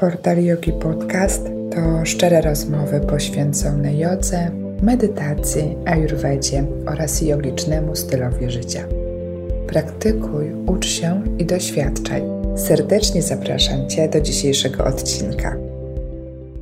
Portal Yogi Podcast to szczere rozmowy poświęcone jodze, medytacji, ayurvedzie oraz jogicznemu stylowi życia. Praktykuj, ucz się i doświadczaj. Serdecznie zapraszam Cię do dzisiejszego odcinka.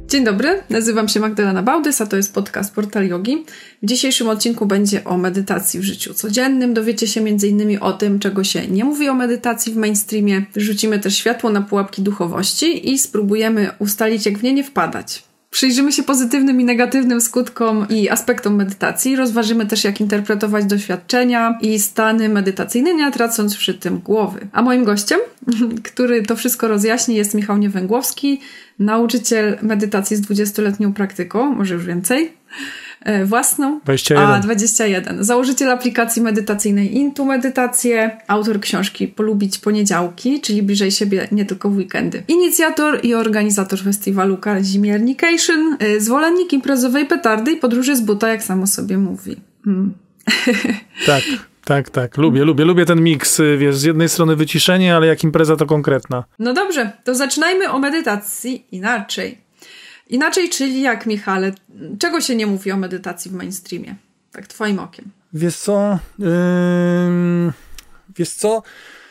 Dzień dobry, nazywam się Magdalena Bałdys, a to jest podcast Portal Yogi. W dzisiejszym odcinku będzie o medytacji w życiu codziennym. Dowiecie się m.in. o tym, czego się nie mówi o medytacji w mainstreamie. Rzucimy też światło na pułapki duchowości i spróbujemy ustalić, jak w nie nie wpadać. Przyjrzymy się pozytywnym i negatywnym skutkom i aspektom medytacji. Rozważymy też, jak interpretować doświadczenia i stany medytacyjne, nie tracąc przy tym głowy. A moim gościem, który to wszystko rozjaśni, jest Michał Niewęgłowski, nauczyciel medytacji z 20-letnią praktyką, może już więcej. E, własną. 21. A, 21. Założyciel aplikacji medytacyjnej Intu Medytację, autor książki Polubić Poniedziałki, czyli bliżej siebie nie tylko w weekendy. Inicjator i organizator festiwalu Kazimiernication, e, zwolennik imprezowej petardy i podróży z buta, jak samo sobie mówi. Hmm. Tak. Tak, tak, lubię, lubię, lubię ten miks, y, wiesz, z jednej strony wyciszenie, ale jak impreza to konkretna. No dobrze, to zaczynajmy o medytacji inaczej. Inaczej, czyli jak, Michale, czego się nie mówi o medytacji w mainstreamie? Tak twoim okiem. Wiesz co, yy, wiesz co,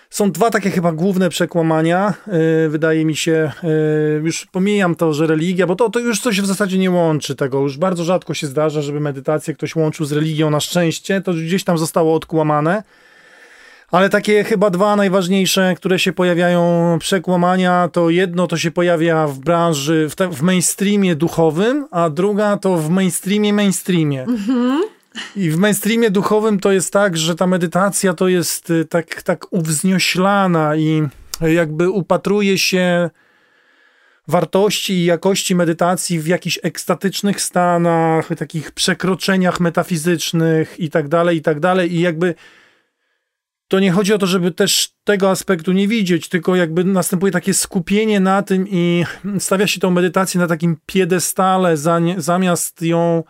są dwa takie chyba główne przekłamania, yy, wydaje mi się, yy, już pomijam to, że religia, bo to, to już coś w zasadzie nie łączy tego, już bardzo rzadko się zdarza, żeby medytację ktoś łączył z religią, na szczęście, to gdzieś tam zostało odkłamane. Ale takie chyba dwa najważniejsze, które się pojawiają, przekłamania, to jedno to się pojawia w branży, w, te, w mainstreamie duchowym, a druga to w mainstreamie mainstreamie. Mhm. I w mainstreamie duchowym to jest tak, że ta medytacja to jest y, tak, tak uwznioślana i jakby upatruje się wartości i jakości medytacji w jakichś ekstatycznych stanach, takich przekroczeniach metafizycznych i tak dalej, i tak dalej. I jakby to nie chodzi o to, żeby też tego aspektu nie widzieć, tylko jakby następuje takie skupienie na tym i stawia się tą medytację na takim piedestale, zamiast ją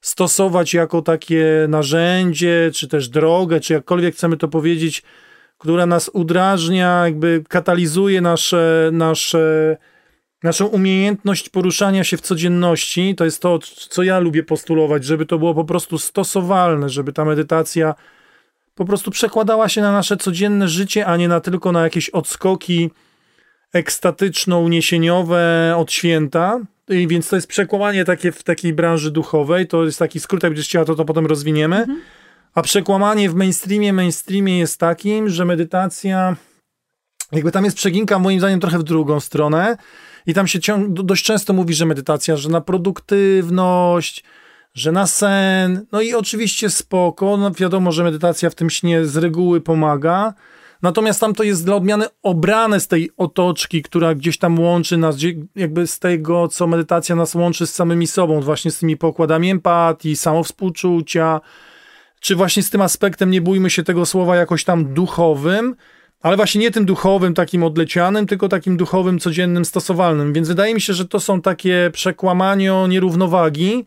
stosować jako takie narzędzie, czy też drogę, czy jakkolwiek chcemy to powiedzieć, która nas udrażnia, jakby katalizuje nasze, nasze, naszą umiejętność poruszania się w codzienności. To jest to, co ja lubię postulować, żeby to było po prostu stosowalne, żeby ta medytacja po prostu przekładała się na nasze codzienne życie, a nie na tylko na jakieś odskoki ekstatyczno-uniesieniowe od święta. I więc to jest przekłamanie takie w takiej branży duchowej. To jest taki skrót, jak będziesz chciała, to to potem rozwiniemy. Mhm. A przekłamanie w mainstreamie, mainstreamie jest takim, że medytacja, jakby tam jest przeginka moim zdaniem trochę w drugą stronę. I tam się dość często mówi, że medytacja, że na produktywność, że na sen, no i oczywiście spoko, no wiadomo, że medytacja w tym śnie z reguły pomaga, natomiast tam to jest dla odmiany obrane z tej otoczki, która gdzieś tam łączy nas, jakby z tego, co medytacja nas łączy z samymi sobą, właśnie z tymi pokładami empatii, samowspółczucia, czy właśnie z tym aspektem, nie bójmy się tego słowa, jakoś tam duchowym, ale właśnie nie tym duchowym, takim odlecianym, tylko takim duchowym, codziennym, stosowalnym. Więc wydaje mi się, że to są takie przekłamania, nierównowagi,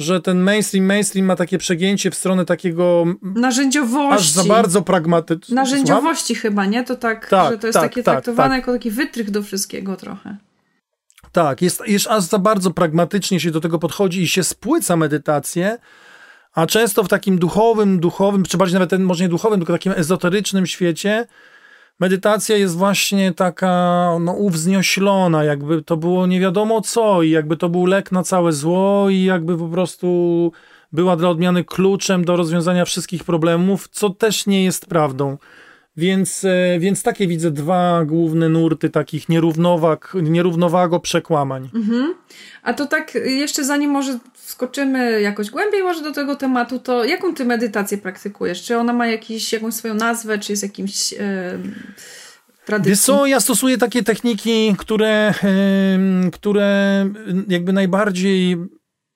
że ten mainstream, mainstream ma takie przegięcie w stronę takiego... Narzędziowości. Aż za bardzo pragmatycznego. Narzędziowości Słucham? chyba, nie? To tak, tak że to jest tak, takie tak, traktowane tak. jako taki wytrych do wszystkiego trochę. Tak, jest, jest aż za bardzo pragmatycznie się do tego podchodzi i się spłyca medytację, a często w takim duchowym, duchowym, czy bardziej nawet ten, może nie duchowym, tylko takim ezoterycznym świecie medytacja jest właśnie taka no, uwznioślona, jakby to było nie wiadomo co i jakby to był lek na całe zło i jakby po prostu była dla odmiany kluczem do rozwiązania wszystkich problemów, co też nie jest prawdą. Więc, e, więc takie widzę dwa główne nurty takich nierównowag, nierównowago przekłamań. Mhm. A to tak jeszcze zanim może wskoczymy jakoś głębiej może do tego tematu, to jaką ty medytację praktykujesz? Czy ona ma jakiś, jakąś swoją nazwę, czy jest jakimś... Yy tradycji? Wiesz co, ja stosuję takie techniki, które, które jakby najbardziej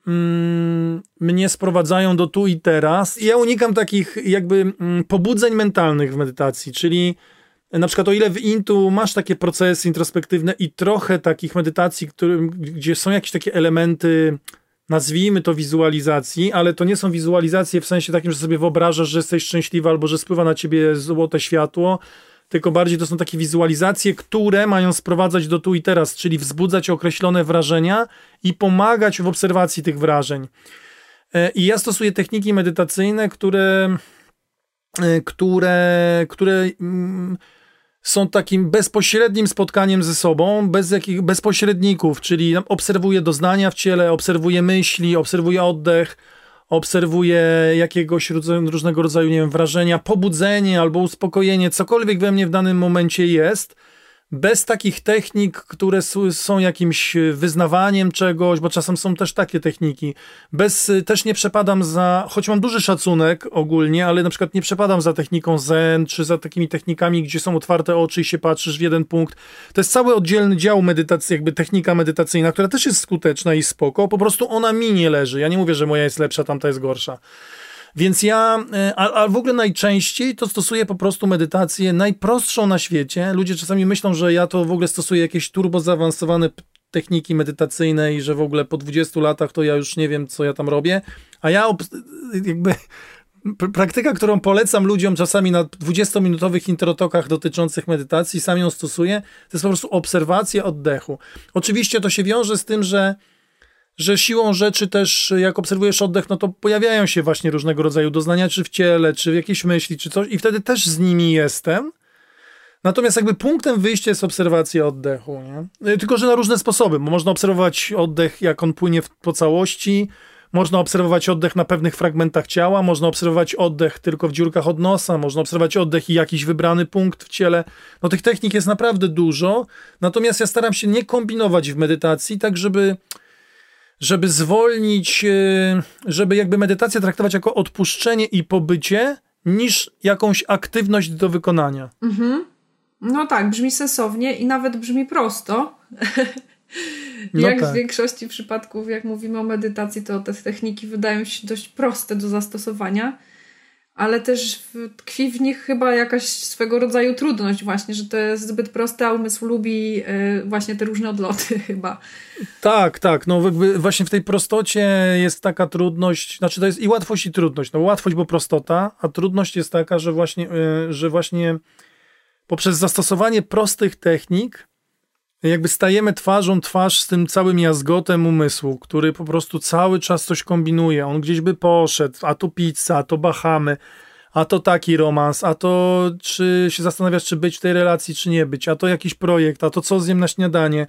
mm, mnie sprowadzają do tu i teraz. Ja unikam takich jakby mm, pobudzeń mentalnych w medytacji, czyli na przykład o ile w Intu masz takie procesy introspektywne i trochę takich medytacji, gdzie są jakieś takie elementy nazwijmy to wizualizacji, ale to nie są wizualizacje w sensie takim, że sobie wyobrażasz, że jesteś szczęśliwa albo że spływa na ciebie złote światło, tylko bardziej to są takie wizualizacje, które mają sprowadzać do tu i teraz, czyli wzbudzać określone wrażenia i pomagać w obserwacji tych wrażeń. E, I ja stosuję techniki medytacyjne, które, e, które, które mm, są takim bezpośrednim spotkaniem ze sobą, bez jakich, bez pośredników, czyli obserwuję doznania w ciele, obserwuję myśli, obserwuję oddech, obserwuję jakiegoś różnego rodzaju, nie wiem, wrażenia, pobudzenie albo uspokojenie, cokolwiek we mnie w danym momencie jest – bez takich technik, które są jakimś wyznawaniem czegoś, bo czasem są też takie techniki. Bez, też nie przepadam za, choć mam duży szacunek ogólnie, ale na przykład nie przepadam za techniką zen, czy za takimi technikami, gdzie są otwarte oczy i się patrzysz w jeden punkt. To jest cały oddzielny dział medytacji, jakby technika medytacyjna, która też jest skuteczna i spoko, po prostu ona mi nie leży. Ja nie mówię, że moja jest lepsza, tamta jest gorsza. Więc ja, e, a, a w ogóle najczęściej to stosuję po prostu medytację najprostszą na świecie. Ludzie czasami myślą, że ja to w ogóle stosuję jakieś turbo zaawansowane techniki medytacyjne i że w ogóle po 20 latach to ja już nie wiem, co ja tam robię. A ja jakby praktyka, którą polecam ludziom czasami na 20-minutowych introtokach dotyczących medytacji, sam ją stosuję, to jest po prostu obserwacja oddechu. Oczywiście to się wiąże z tym, że że siłą rzeczy też, jak obserwujesz oddech, no to pojawiają się właśnie różnego rodzaju doznania, czy w ciele, czy jakieś myśli, czy coś, i wtedy też z nimi jestem. Natomiast jakby punktem wyjścia jest obserwacja oddechu, nie? Y, tylko, że na różne sposoby, bo można obserwować oddech, jak on płynie po całości, można obserwować oddech na pewnych fragmentach ciała, można obserwować oddech tylko w dziurkach od nosa, można obserwować oddech i jakiś wybrany punkt w ciele. No tych technik jest naprawdę dużo, natomiast ja staram się nie kombinować w medytacji, tak żeby żeby zwolnić, e, żeby jakby medytację traktować jako odpuszczenie i pobycie, niż jakąś aktywność do wykonania. Mhm. No tak, brzmi sensownie i nawet brzmi prosto. No jak tak. w większości przypadków, jak mówimy o medytacji, to te techniki wydają się dość proste do zastosowania ale też tkwi w nich chyba jakaś swego rodzaju trudność właśnie, że to jest zbyt proste, a umysł lubi e, właśnie te różne odloty chyba. Tak, tak, no właśnie w tej prostocie jest taka trudność, znaczy to jest i łatwość i trudność, no łatwość, bo prostota, a trudność jest taka, że właśnie, e, że właśnie poprzez zastosowanie prostych technik jakby stajemy twarzą twarz z tym całym jazgotem umysłu, który po prostu cały czas coś kombinuje. On gdzieś by poszedł, a to pizza, a to Bahamy, a to taki romans, a to czy się zastanawiasz, czy być w tej relacji, czy nie być, a to jakiś projekt, a to co zjem na śniadanie,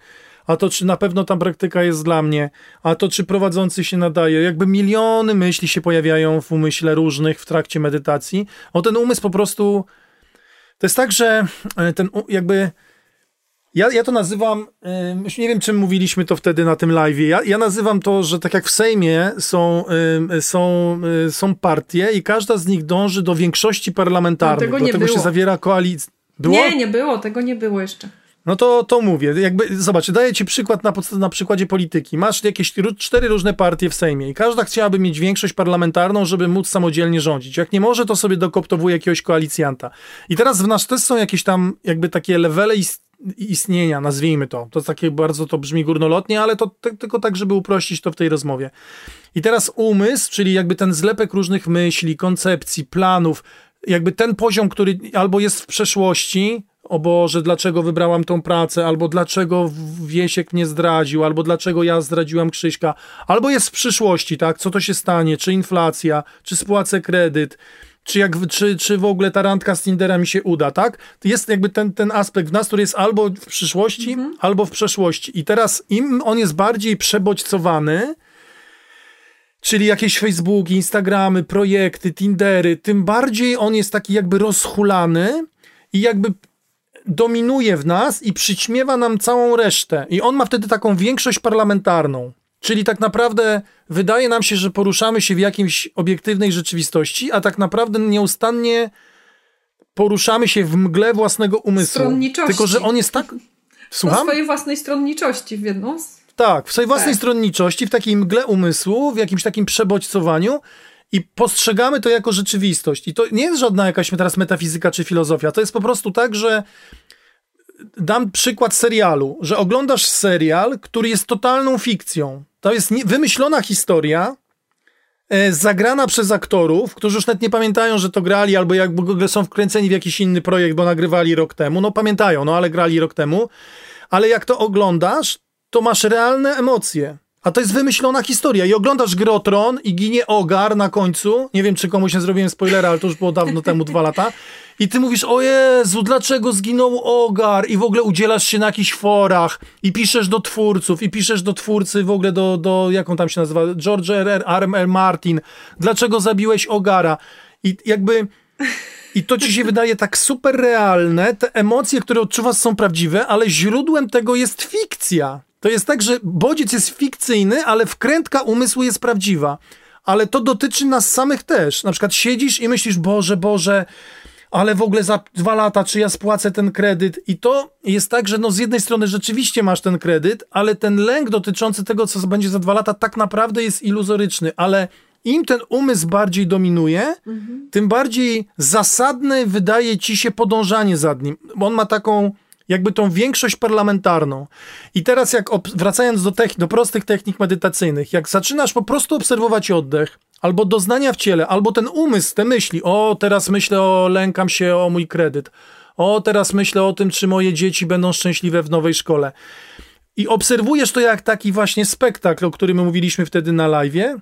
a to czy na pewno ta praktyka jest dla mnie, a to czy prowadzący się nadaje. Jakby miliony myśli się pojawiają w umyśle różnych w trakcie medytacji. O ten umysł po prostu. To jest tak, że e, ten jakby ja, ja to nazywam, już nie wiem czym mówiliśmy to wtedy na tym live. Ja, ja nazywam to, że tak jak w Sejmie są, są, y, są partie i każda z nich dąży do większości parlamentarnej. No, tego do tego było. się zawiera koalicja. Nie, nie było, tego nie było jeszcze. No to, to mówię, jakby, zobacz, daję ci przykład na, na przykładzie polityki. Masz jakieś cztery różne partie w Sejmie i każda chciałaby mieć większość parlamentarną, żeby móc samodzielnie rządzić. Jak nie może, to sobie dokoptowuje jakiegoś koalicjanta. I teraz w nas też są jakieś tam jakby takie levele istnienia, nazwijmy to. To takie bardzo to brzmi górnolotnie, ale to tylko tak, żeby uprościć to w tej rozmowie. I teraz umysł, czyli jakby ten zlepek różnych myśli, koncepcji, planów, jakby ten poziom, który albo jest w przeszłości, o Boże, dlaczego wybrałam tą pracę, albo dlaczego Wiesiek mnie zdradził, albo dlaczego ja zdradziłam Krzyśka, albo jest w przyszłości, tak, co to się stanie, czy inflacja, czy spłacę kredyt, czy, jak, czy, czy w ogóle ta randka z Tindera mi się uda, tak? Jest jakby ten, ten aspekt w nas, który jest albo w przyszłości, mhm. albo w przeszłości. I teraz im on jest bardziej przebodźcowany, czyli jakieś Facebooki, Instagramy, projekty, Tindery, tym bardziej on jest taki jakby rozhulany i jakby dominuje w nas i przyćmiewa nam całą resztę. I on ma wtedy taką większość parlamentarną. Czyli tak naprawdę wydaje nam się, że poruszamy się w jakiejś obiektywnej rzeczywistości, a tak naprawdę nieustannie poruszamy się w mgle własnego umysłu. Stronniczości. Tylko, że on jest tak... Słucham? W swojej własnej stronniczości w jedną z... Tak, w swojej własnej tak. stronniczości, w takiej mgle umysłu, w jakimś takim przebodźcowaniu i postrzegamy to jako rzeczywistość. I to nie jest żadna jakaś teraz metafizyka czy filozofia. To jest po prostu tak, że dam przykład serialu, że oglądasz serial, który jest totalną fikcją. To jest wymyślona historia, e, zagrana przez aktorów, którzy już nawet nie pamiętają, że to grali, albo jak w ogóle są wkręceni w jakiś inny projekt, bo nagrywali rok temu. No pamiętają, no ale grali rok temu. Ale jak to oglądasz, to masz realne emocje. A to jest wymyślona historia. I oglądasz Grotron i ginie Ogar na końcu. Nie wiem, czy komuś nie zrobiłem spoilera, ale to już było dawno temu, dwa lata. I ty mówisz, o Jezu, dlaczego zginął Ogar? I w ogóle udzielasz się na jakichś forach i piszesz do twórców, i piszesz do twórcy w ogóle do, do jaką tam się nazywa, George R. R. R. R. Martin. Dlaczego zabiłeś Ogara? I jakby... I to ci się wydaje tak super realne, te emocje, które odczuwasz są prawdziwe, ale źródłem tego jest fikcja. To jest tak, że bodziec jest fikcyjny, ale wkrętka umysłu jest prawdziwa. Ale to dotyczy nas samych też. Na przykład siedzisz i myślisz, Boże, Boże, ale w ogóle za dwa lata, czy ja spłacę ten kredyt? I to jest tak, że no z jednej strony rzeczywiście masz ten kredyt, ale ten lęk dotyczący tego, co będzie za dwa lata, tak naprawdę jest iluzoryczny, ale im ten umysł bardziej dominuje, mhm. tym bardziej zasadne wydaje ci się podążanie za nim. On ma taką jakby tą większość parlamentarną. I teraz jak wracając do, do prostych technik medytacyjnych, jak zaczynasz po prostu obserwować oddech, albo doznania w ciele, albo ten umysł, te myśli, o teraz myślę o, lękam się o mój kredyt, o teraz myślę o tym, czy moje dzieci będą szczęśliwe w nowej szkole. I obserwujesz to jak taki właśnie spektakl, o którym mówiliśmy wtedy na live'ie,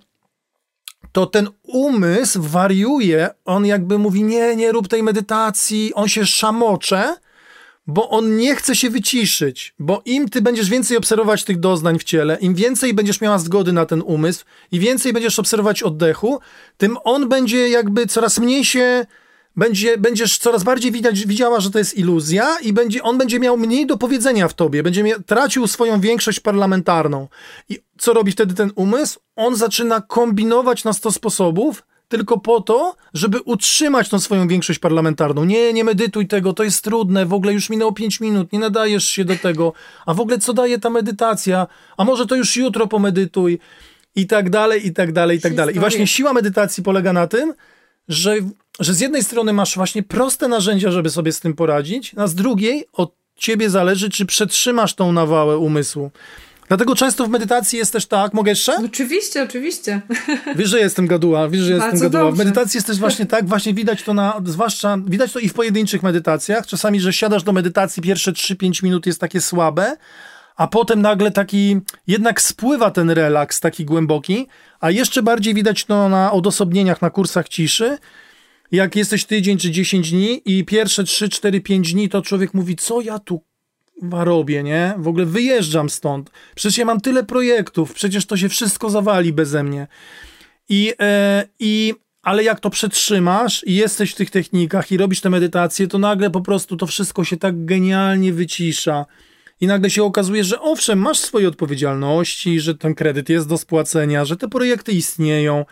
to ten umysł wariuje, on jakby mówi, nie, nie rób tej medytacji, on się szamocze, bo on nie chce się wyciszyć, bo im ty będziesz więcej obserwować tych doznań w ciele, im więcej będziesz miała zgody na ten umysł i więcej będziesz obserwować oddechu, tym on będzie jakby coraz mniej się będzie, będziesz coraz bardziej widać, widziała, że to jest iluzja i będzie, on będzie miał mniej do powiedzenia w tobie, będzie mia, tracił swoją większość parlamentarną. I co robi wtedy ten umysł? On zaczyna kombinować na 100 sposobów, tylko po to, żeby utrzymać tą swoją większość parlamentarną. Nie, nie medytuj tego, to jest trudne, w ogóle już minęło 5 minut, nie nadajesz się do tego. A w ogóle co daje ta medytacja? A może to już jutro pomedytuj? I tak dalej, i tak dalej, i tak dalej. I właśnie siła medytacji polega na tym, że, że z jednej strony masz właśnie proste narzędzia, żeby sobie z tym poradzić, a z drugiej od ciebie zależy, czy przetrzymasz tą nawałę umysłu. Dlatego często w medytacji jest też tak, mogę jeszcze? Oczywiście, oczywiście. Wiesz, że jestem gaduła, wiesz, że jestem Bardzo gaduła. Dobrze. W medytacji jest też właśnie tak, właśnie widać to na, zwłaszcza, widać to i w pojedynczych medytacjach. Czasami, że siadasz do medytacji, pierwsze 3-5 minut jest takie słabe, a potem nagle taki, jednak spływa ten relaks taki głęboki, a jeszcze bardziej widać to na odosobnieniach, na kursach ciszy, jak jesteś tydzień czy 10 dni i pierwsze 3, 4, 5 dni, to człowiek mówi, co ja tu robię, nie? W ogóle wyjeżdżam stąd. Przecież ja mam tyle projektów, przecież to się wszystko zawali beze mnie. I, e, i ale jak to przetrzymasz i jesteś w tych technikach i robisz te medytacje, to nagle po prostu to wszystko się tak genialnie wycisza. I nagle się okazuje, że owszem, masz swoje odpowiedzialności, że ten kredyt jest do spłacenia, że te projekty istnieją.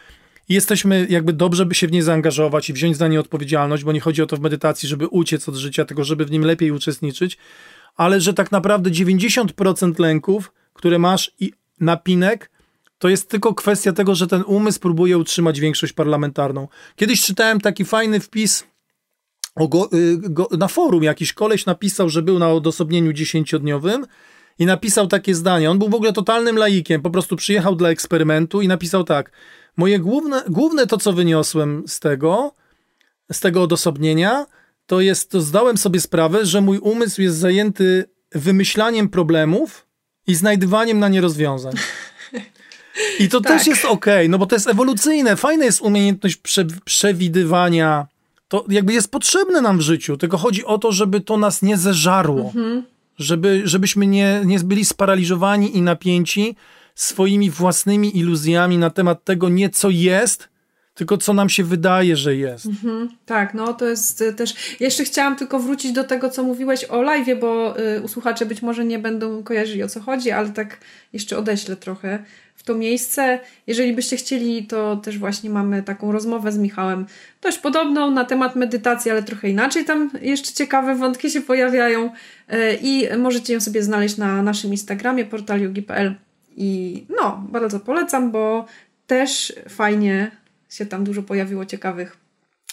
I jesteśmy jakby dobrze, by się w nie zaangażować i wziąć za nie odpowiedzialność, bo nie chodzi o to w medytacji, żeby uciec od życia, tylko żeby w nim lepiej uczestniczyć ale że tak naprawdę 90% lęków, które masz i napinek, to jest tylko kwestia tego, że ten umysł próbuje utrzymać większość parlamentarną. Kiedyś czytałem taki fajny wpis go, y, go, na forum. Jakiś koleś napisał, że był na odosobnieniu dziesięciodniowym i napisał takie zdanie. On był w ogóle totalnym laikiem, po prostu przyjechał dla eksperymentu i napisał tak. Moje główne, główne to, co wyniosłem z tego, z tego odosobnienia, to jest, to zdałem sobie sprawę, że mój umysł jest zajęty wymyślaniem problemów i znajdywaniem na nie rozwiązań. I to tak. też jest ok, no bo to jest ewolucyjne. Fajna jest umiejętność prze, przewidywania. To jakby jest potrzebne nam w życiu, tylko chodzi o to, żeby to nas nie zeżarło. Mhm. Żeby, żebyśmy nie, nie byli sparaliżowani i napięci swoimi własnymi iluzjami na temat tego nie co jest, tylko co nam się wydaje, że jest. Mhm, tak, no to jest y, też. Jeszcze chciałam tylko wrócić do tego, co mówiłeś o live, bo y, usłuchacze być może nie będą kojarzyli o co chodzi, ale tak jeszcze odeślę trochę w to miejsce. Jeżeli byście chcieli, to też właśnie mamy taką rozmowę z Michałem, dość podobną na temat medytacji, ale trochę inaczej. Tam jeszcze ciekawe wątki się pojawiają y, i możecie ją sobie znaleźć na naszym Instagramie portalyogi.pl i no, bardzo polecam, bo też fajnie się tam dużo pojawiło ciekawych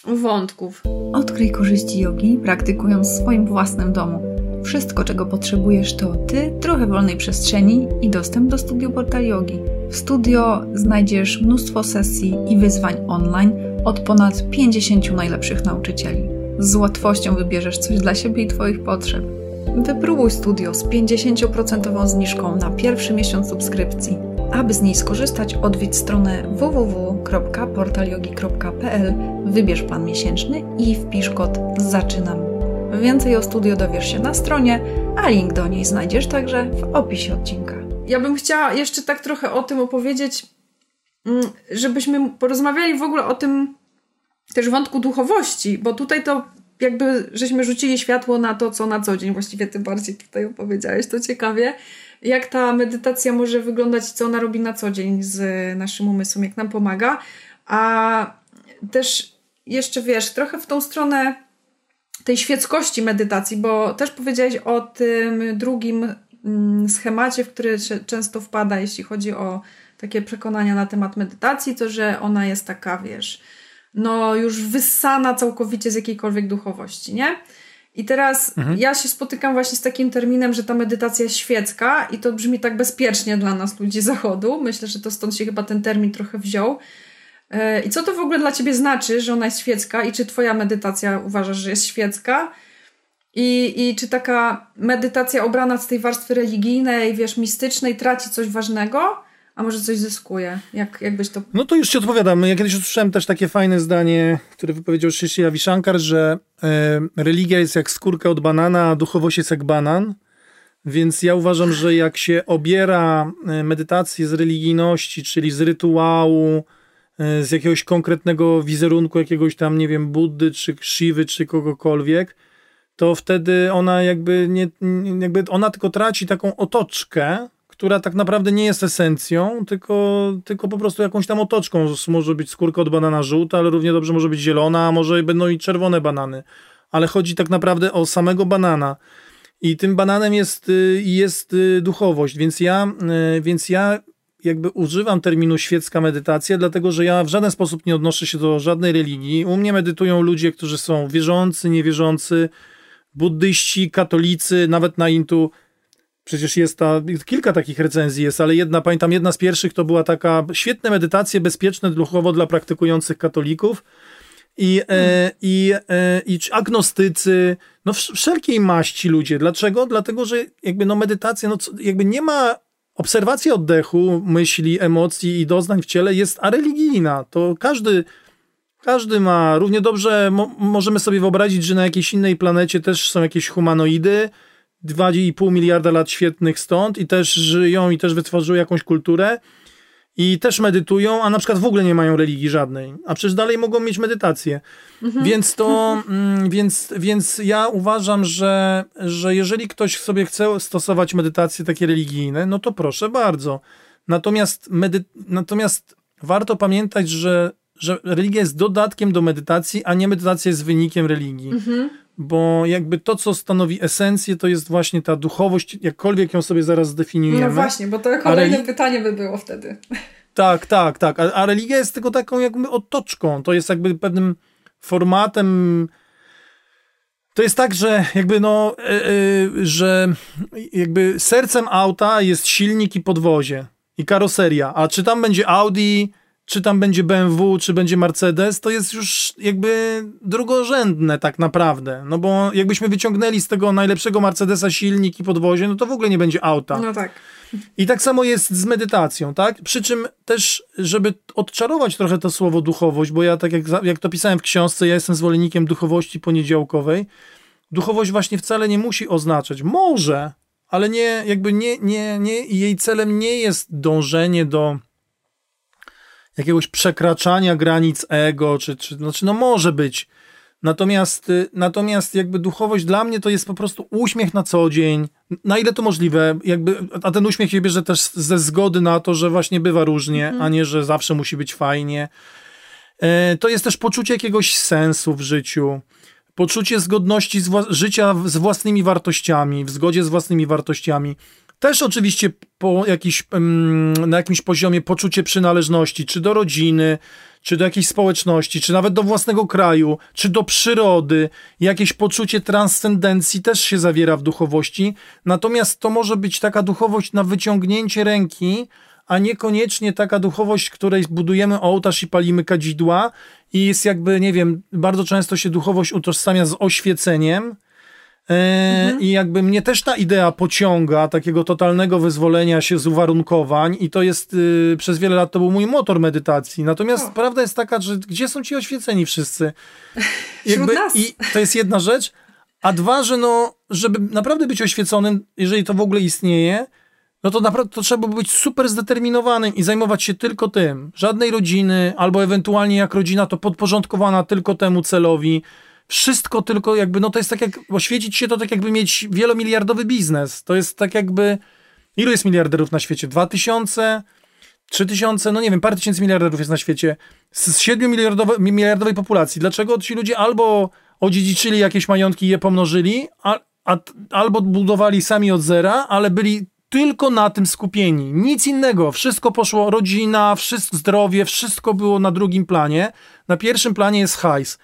wątków. Odkryj korzyści jogi, praktykując w swoim własnym domu. Wszystko, czego potrzebujesz, to ty, trochę wolnej przestrzeni i dostęp do studio Portal Yogi. W studio znajdziesz mnóstwo sesji i wyzwań online od ponad 50 najlepszych nauczycieli. Z łatwością wybierzesz coś dla siebie i Twoich potrzeb. Wypróbuj studio z 50% zniżką na pierwszy miesiąc subskrypcji. Aby z niej skorzystać, odwiedź stronę www.portalyogi.pl, wybierz plan miesięczny i wpisz kod ZAczynam. Więcej o studio dowiesz się na stronie, a link do niej znajdziesz także w opisie odcinka. Ja bym chciała jeszcze tak trochę o tym opowiedzieć, mm, żebyśmy porozmawiali w ogóle o tym też wątku duchowości, bo tutaj to jakby żeśmy rzucili światło na to, co na co dzień, właściwie ty bardziej tutaj opowiedziałeś, to ciekawie, jak ta medytacja może wyglądać, co ona robi na co dzień z naszym umysłem, jak nam pomaga, a też jeszcze wiesz, trochę w tą stronę tej świeckości medytacji, bo też powiedziałeś o tym drugim mm, schemacie, w który często wpada, jeśli chodzi o takie przekonania na temat medytacji, to że ona jest taka, wiesz, no już wyssana całkowicie z jakiejkolwiek duchowości, nie? I teraz mhm. ja się spotykam właśnie z takim terminem, że ta medytacja jest świecka i to brzmi tak bezpiecznie dla nas, ludzi zachodu. Myślę, że to stąd się chyba ten termin trochę wziął. E, I co to w ogóle dla ciebie znaczy, że ona jest świecka i czy twoja medytacja uważasz, że jest świecka? I, I czy taka medytacja obrana z tej warstwy religijnej, wiesz, mistycznej traci coś ważnego? A może coś zyskuje? Jak, jakbyś to... No to już ci odpowiadam. Ja kiedyś usłyszałem też takie fajne zdanie, które wypowiedział Shishi Ravi Shankar, że e, religia jest jak skórka od banana, a duchowość jest jak banan. Więc ja uważam, że jak się obiera e, medytację z religijności, czyli z rytuału, e, z jakiegoś konkretnego wizerunku, jakiegoś tam, nie wiem, Buddy, czy Shiwy, czy kogokolwiek, to wtedy ona jakby nie, jakby ona tylko traci taką otoczkę, która tak naprawdę nie jest esencją, tylko, tylko po prostu jakąś tam otoczką. Może być skórka od banana żółta, ale równie dobrze może być zielona, a może będą i czerwone banany. Ale chodzi tak naprawdę o samego banana. I tym bananem jest, y, jest y, duchowość, więc ja, y, więc ja jakby używam terminu świecka medytacja, dlatego że ja w żaden sposób nie odnoszę się do żadnej religii. U mnie medytują ludzie, którzy są wierzący, niewierzący, buddyści, katolicy, nawet na intu Przecież jest ta, kilka takich recenzji jest, ale jedna, pamiętam, jedna z pierwszych to była taka świetne medytacje bezpieczne duchowo dla praktykujących katolików i, e, i, e, i agnostycy, no wszelkiej maści ludzie. Dlaczego? Dlatego, że jakby no medytacja, no jakby nie ma obserwacji oddechu, myśli, emocji i doznań w ciele jest areligijna. To każdy każdy ma równie dobrze, mo możemy sobie wyobrazić, że na jakiejś innej planecie też są jakieś humanoidy, 2,5 miliarda lat świetnych stąd i też żyją i też wytworzyły jakąś kulturę i też medytują, a na przykład w ogóle nie mają religii żadnej, a przecież dalej mogą mieć medytację. Mhm. Więc to, mm, więc, więc ja uważam, że, że jeżeli ktoś sobie chce stosować medytacje takie religijne, no to proszę bardzo. Natomiast, medy, natomiast warto pamiętać, że, że religia jest dodatkiem do medytacji, a nie medytacja jest wynikiem religii. Mhm bo jakby to, co stanowi esencję, to jest właśnie ta duchowość, jakkolwiek ją sobie zaraz zdefiniujemy. No właśnie, bo to kolejne pytanie by było wtedy. Tak, tak, tak. A, a, religia jest tylko taką jakby otoczką. To jest jakby pewnym formatem. To jest tak, że jakby no, yy, że jakby sercem auta jest silnik i podwozie i karoseria. A czy tam będzie Audi, czy tam będzie BMW, czy będzie Mercedes, to jest już jakby drugorzędne tak naprawdę. No bo jakbyśmy wyciągnęli z tego najlepszego Mercedesa silnik i podwozie, no to w ogóle nie będzie auta. No tak. I tak samo jest z medytacją, tak? Przy czym też, żeby odczarować trochę to słowo duchowość, bo ja tak jak, jak to pisałem w książce, ja jestem zwolennikiem duchowości poniedziałkowej. Duchowość właśnie wcale nie musi oznaczać, może, ale nie, jakby nie, nie, nie, jej celem nie jest dążenie do jakiegoś przekraczania granic ego, czy, czy znaczy no może być. Natomiast, y, natomiast jakby duchowość dla mnie to jest po prostu uśmiech na co dzień, na ile to możliwe, jakby, a ten uśmiech się bierze też ze zgody na to, że właśnie bywa różnie, mhm. a nie, że zawsze musi być fajnie. E, to jest też poczucie jakiegoś sensu w życiu, poczucie zgodności z życia z własnymi wartościami, w zgodzie z własnymi wartościami. Też oczywiście po jakiś, na jakimś poziomie poczucie przynależności, czy do rodziny, czy do jakiejś społeczności, czy nawet do własnego kraju, czy do przyrody. Jakieś poczucie transcendencji też się zawiera w duchowości. Natomiast to może być taka duchowość na wyciągnięcie ręki, a niekoniecznie taka duchowość, której budujemy ołtarz i palimy kadzidła i jest jakby, nie wiem, bardzo często się duchowość utożsamia z oświeceniem, mhm. I jakby mnie też ta idea pociąga, takiego totalnego wyzwolenia się z uwarunkowań, i to jest y, przez wiele lat to był mój motor medytacji. Natomiast o. prawda jest taka, że gdzie są ci oświeceni wszyscy? Jakby. I to jest jedna rzecz. A dwa, że no, żeby naprawdę być oświeconym, jeżeli to w ogóle istnieje, no to naprawdę to trzeba być super zdeterminowanym i zajmować się tylko tym. Żadnej rodziny, albo ewentualnie jak rodzina, to podporządkowana tylko temu celowi wszystko tylko jakby, no to jest tak jak, oświecić się to tak jakby mieć wielomiliardowy biznes. To jest tak jakby, ilu jest miliarderów na świecie? Dwa tysiące? Trzy tysiące? No nie wiem, parę tysięcy miliarderów jest na świecie. Z siedmiu miliardowej populacji. Dlaczego ci ludzie albo odziedziczyli jakieś majątki i je pomnożyli, a, a, albo budowali sami od zera, ale byli tylko na tym skupieni. Nic innego. Wszystko poszło, rodzina, wszystko, zdrowie, wszystko było na drugim planie. Na pierwszym planie jest hajs.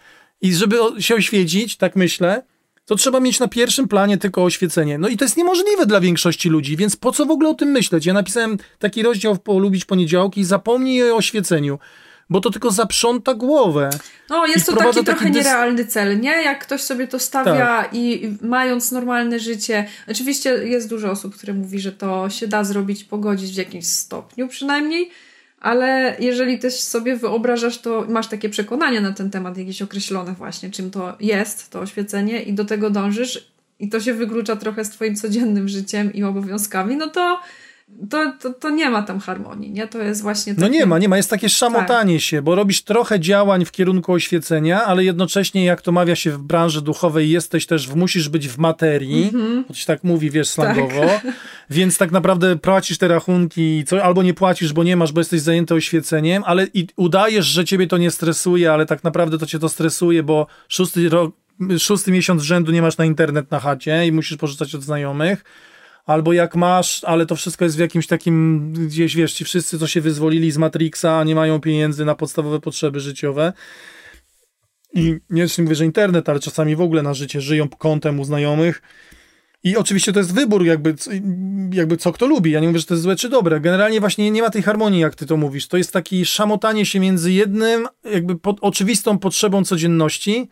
I żeby się oświecić, tak myślę, to trzeba mieć na pierwszym planie tylko oświecenie. No i to jest niemożliwe dla większości ludzi, więc po co w ogóle o tym myśleć? Ja napisałem taki rozdział w Polubić Poniedziałki i zapomnij o oświeceniu bo to tylko zaprząta głowę. No, jest to taki trochę nierealny cel, nie? Jak ktoś sobie to stawia tak. i mając normalne życie. Oczywiście jest dużo osób, które mówi, że to się da zrobić, pogodzić w jakimś stopniu przynajmniej, ale jeżeli też sobie wyobrażasz, to masz takie przekonania na ten temat, jakieś określone właśnie, czym to jest, to oświecenie i do tego dążysz i to się wyklucza trochę z twoim codziennym życiem i obowiązkami, no to to, to, to nie ma tam harmonii, nie? To jest właśnie takie... No nie ma, nie ma. Jest takie szamotanie tak. się, bo robisz trochę działań w kierunku oświecenia, ale jednocześnie, jak to mawia się w branży duchowej, jesteś też, musisz być w materii, bo się tak mówi, wiesz, slangowo, tak. więc tak naprawdę płacisz te rachunki, co, albo nie płacisz, bo nie masz, bo jesteś zajęty oświeceniem, ale i udajesz, że ciebie to nie stresuje, ale tak naprawdę to cię to stresuje, bo szósty rok, szósty miesiąc rzędu nie masz na internet na chacie i musisz pożyczać od znajomych, albo jak masz, ale to wszystko jest w jakimś takim, gdzieś wiesz, ci wszyscy, co się wyzwolili z Matrixa, nie mają pieniędzy na podstawowe potrzeby życiowe. I nie mówię, że internet, ale czasami w ogóle na życie żyją kątem u znajomych. I oczywiście to jest wybór, jakby, jakby co kto lubi. Ja nie mówię, że to jest złe czy dobre. Generalnie właśnie nie ma tej harmonii, jak ty to mówisz. To jest takie szamotanie się między jednym, jakby pod, oczywistą potrzebą codzienności,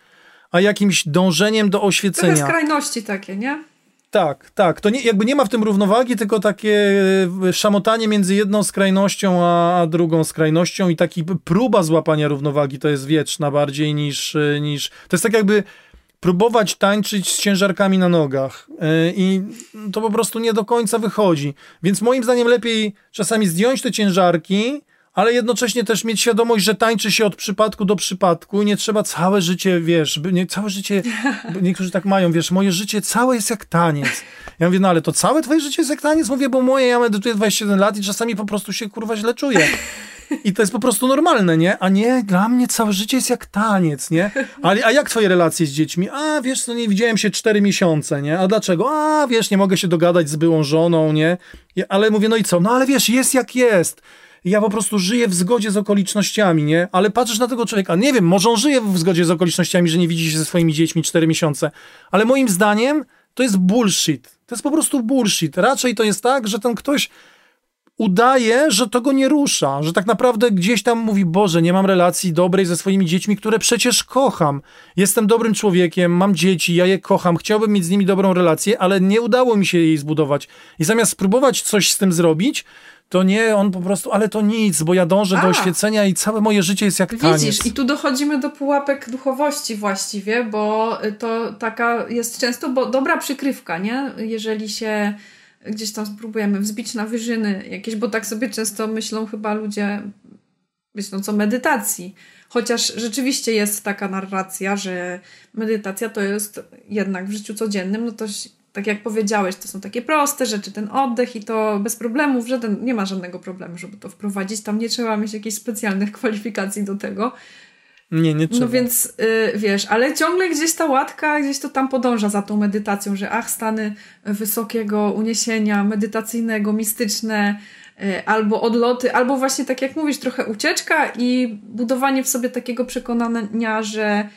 a jakimś dążeniem do oświecenia. Trochę skrajności takie, nie? Tak, tak. To nie, jakby nie ma w tym równowagi, tylko takie e, szamotanie między jedną skrajnością a, drugą skrajnością i taki próba złapania równowagi to jest wieczna bardziej niż, e, niż... To jest tak jakby próbować tańczyć z ciężarkami na nogach e, i to po prostu nie do końca wychodzi. Więc moim zdaniem lepiej czasami zdjąć te ciężarki, ale jednocześnie też mieć świadomość, że tańczy się od przypadku do przypadku i nie trzeba całe życie, wiesz, nie, całe życie, niektórzy tak mają, wiesz, moje życie całe jest jak taniec. Ja mówię, no ale to całe twoje życie jest jak taniec? Mówię, bo moje, ja medytuję 27 lat i czasami po prostu się kurwa źle czuję. I to jest po prostu normalne, nie? A nie, dla mnie całe życie jest jak taniec, nie? Ale, a jak twoje relacje z dziećmi? A, wiesz, no nie widziałem się cztery miesiące, nie? A dlaczego? A, wiesz, nie mogę się dogadać z byłą żoną, nie? Ale mówię, no i co? No ale wiesz, jest jak jest ja po prostu żyję w zgodzie z okolicznościami, nie? Ale patrzysz na tego człowieka, nie wiem, może on żyje w zgodzie z okolicznościami, że nie widzi się ze swoimi dziećmi 4 miesiące, ale moim zdaniem to jest bullshit. To jest po prostu bullshit. Raczej to jest tak, że ten ktoś udaje, że to go nie rusza, że tak naprawdę gdzieś tam mówi, Boże, nie mam relacji dobrej ze swoimi dziećmi, które przecież kocham. Jestem dobrym człowiekiem, mam dzieci, ja je kocham, chciałbym mieć z nimi dobrą relację, ale nie udało mi się jej zbudować. I zamiast spróbować coś z tym zrobić, to nie, on po prostu, ale to nic, bo ja dążę A. do oświecenia i całe moje życie jest jak taniec. Widzisz, i tu dochodzimy do pułapek duchowości właściwie, bo to taka jest często bo dobra przykrywka, nie? Jeżeli się gdzieś tam spróbujemy wzbić na wyżyny jakieś, bo tak sobie często myślą chyba ludzie, myślą co medytacji. Chociaż rzeczywiście jest taka narracja, że medytacja to jest jednak w życiu codziennym, no to tak jak powiedziałeś, to są takie proste rzeczy, ten oddech i to bez problemów, żaden, nie ma żadnego problemu, żeby to wprowadzić. Tam nie trzeba mieć jakichś specjalnych kwalifikacji do tego. Nie, nie trzeba. No więc y, wiesz, ale ciągle gdzieś ta łatka, gdzieś to tam podąża za tą medytacją, że ach, stany wysokiego uniesienia, medytacyjnego, mistyczne, y, albo odloty, albo właśnie tak jak mówisz, trochę ucieczka i budowanie w sobie takiego przekonania, że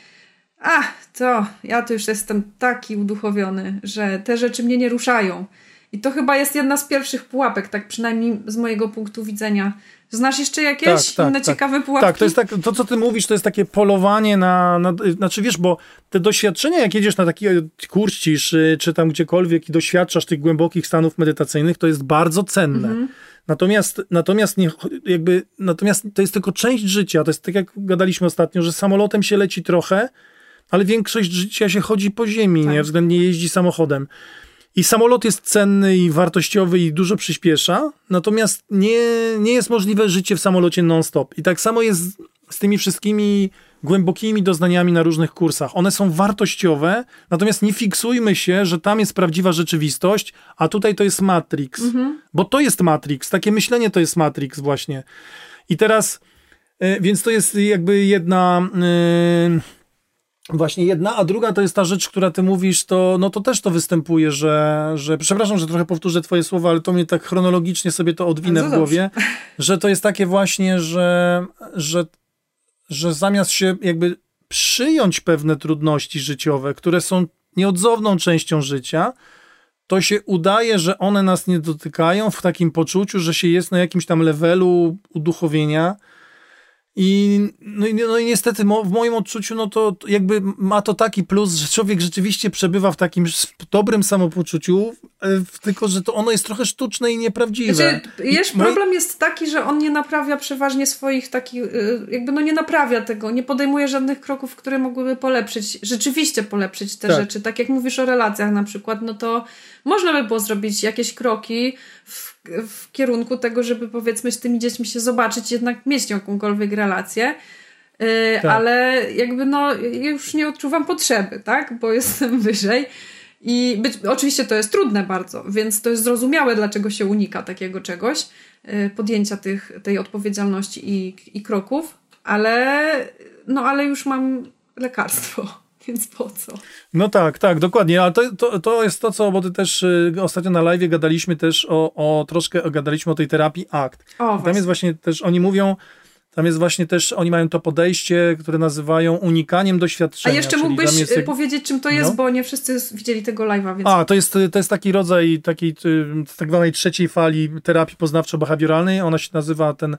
a, to ja to już jestem taki uduchowiony, że te rzeczy mnie nie ruszają. I to chyba jest jedna z pierwszych pułapek, tak przynajmniej z mojego punktu widzenia. Znasz jeszcze jakieś tak, tak, inne tak, ciekawe pułapki? Tak, to jest tak, to co ty mówisz, to jest takie polowanie na, na, znaczy wiesz, bo te doświadczenia, jak jedziesz na taki kurs czy, czy tam gdziekolwiek i doświadczasz tych głębokich stanów medytacyjnych, to jest bardzo cenne. Mhm. Natomiast, natomiast, nie, jakby, natomiast to jest tylko część życia. To jest tak, jak gadaliśmy ostatnio, że samolotem się leci trochę, ale większość życia się chodzi po ziemi, tak. nie? Względnie jeździ samochodem. I samolot jest cenny i wartościowy i dużo przyspiesza, natomiast nie, nie jest możliwe życie w samolocie non-stop. I tak samo jest z tymi wszystkimi głębokimi doznaniami na różnych kursach. One są wartościowe, natomiast nie fiksujmy się, że tam jest prawdziwa rzeczywistość, a tutaj to jest Matrix. Mhm. Bo to jest Matrix, takie myślenie to jest Matrix właśnie. I teraz, y, więc to jest jakby jedna... Yy, Właśnie jedna, a druga to jest ta rzecz, która ty mówisz, to, no to też to występuje, że, że przepraszam, że trochę powtórzę twoje słowa, ale to mnie tak chronologicznie sobie to odwinę w głowie, dobrze. że to jest takie właśnie, że, że, że zamiast się jakby przyjąć pewne trudności życiowe, które są nieodzowną częścią życia, to się udaje, że one nas nie dotykają w takim poczuciu, że się jest na jakimś tam levelu uduchowienia, i, no, i, no i niestety w moim odczuciu, no to jakby ma to taki plus, że człowiek rzeczywiście przebywa w takim dobrym samopoczuciu, e, tylko że to ono jest trochę sztuczne i nieprawdziwe. Znaczy, wiesz, problem jest taki, że on nie naprawia przeważnie swoich takich, e, jakby no nie naprawia tego, nie podejmuje żadnych kroków, które mogłyby polepszyć, rzeczywiście polepszyć te tak. rzeczy. Tak jak mówisz o relacjach na przykład, no to można by było zrobić jakieś kroki w w kierunku tego, żeby powiedzmy z tymi dziećmi się zobaczyć, jednak mieć jakąkolwiek relację. Yy, tak. Ale jakby no, już nie odczuwam potrzeby, tak? Bo jestem wyżej. I być, oczywiście to jest trudne bardzo, więc to jest zrozumiałe, dlaczego się unika takiego czegoś, yy, podjęcia tych, tej odpowiedzialności i, i kroków, ale, no, ale już mam lekarstwo. Więc po co? No tak, tak, dokładnie. Ale to, to, to jest to, co, bo ty też y, ostatnio na live gadaliśmy też o, o troszkę, gadaliśmy o tej terapii ACT. O, tam jest właśnie też, oni mówią, tam jest właśnie też, oni mają to podejście, które nazywają unikaniem doświadczenia. A jeszcze mógłbyś jest, y, powiedzieć, czym to jest, no. bo nie wszyscy widzieli tego live'a, więc... A, to jest, to jest taki rodzaj takiej tak zwanej trzeciej fali terapii poznawczo-behawioralnej. Ona się nazywa ten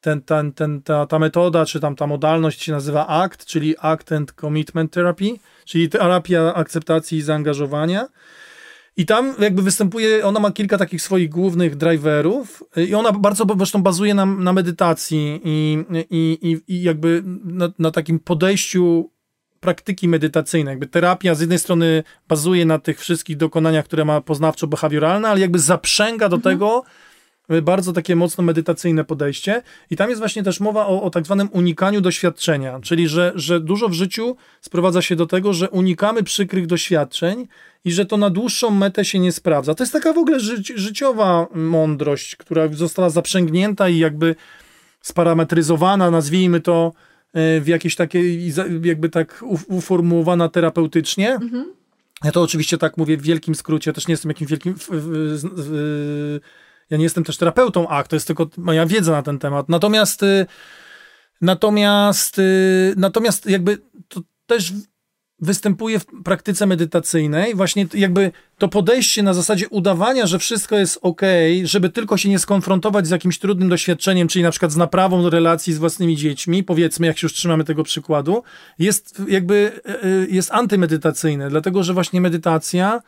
ten, ten, ten, ta, ta metoda, czy tam ta modalność się nazywa ACT, czyli Act and Commitment Therapy, czyli terapia akceptacji i zaangażowania. I tam jakby występuje, ona ma kilka takich swoich głównych driverów i ona bardzo zresztą bazuje na, na medytacji i, i, i, i jakby na, na takim podejściu praktyki medytacyjnej. Jakby terapia z jednej strony bazuje na tych wszystkich dokonaniach, które ma poznawczo-behawioralne, ale jakby zaprzęga do mhm. tego bardzo takie mocno medytacyjne podejście i tam jest właśnie też mowa o, o tak zwanym unikaniu doświadczenia, czyli że, że dużo w życiu sprowadza się do tego, że unikamy przykrych doświadczeń i że to na dłuższą metę się nie sprawdza. To jest taka w ogóle ży życiowa mądrość, która została zaprzęgnięta i jakby sparametryzowana, nazwijmy to e, w jakieś takie, jakby tak uformułowana terapeutycznie. Mhm. Ja to oczywiście tak mówię w wielkim skrócie, też nie jestem jakimś wielkim w, w, w, ja nie jestem też terapeutą akt, to jest tylko moja wiedza na ten temat. Natomiast y, natomiast y, natomiast jakby to też występuje w praktyce medytacyjnej, właśnie jakby to podejście na zasadzie udawania, że wszystko jest ok, żeby tylko się nie skonfrontować z jakimś trudnym doświadczeniem, czyli na przykład z naprawą relacji z własnymi dziećmi, powiedzmy, jak się już trzymamy tego przykładu, jest jakby y, jest antymedytacyjne, dlatego że właśnie medytacja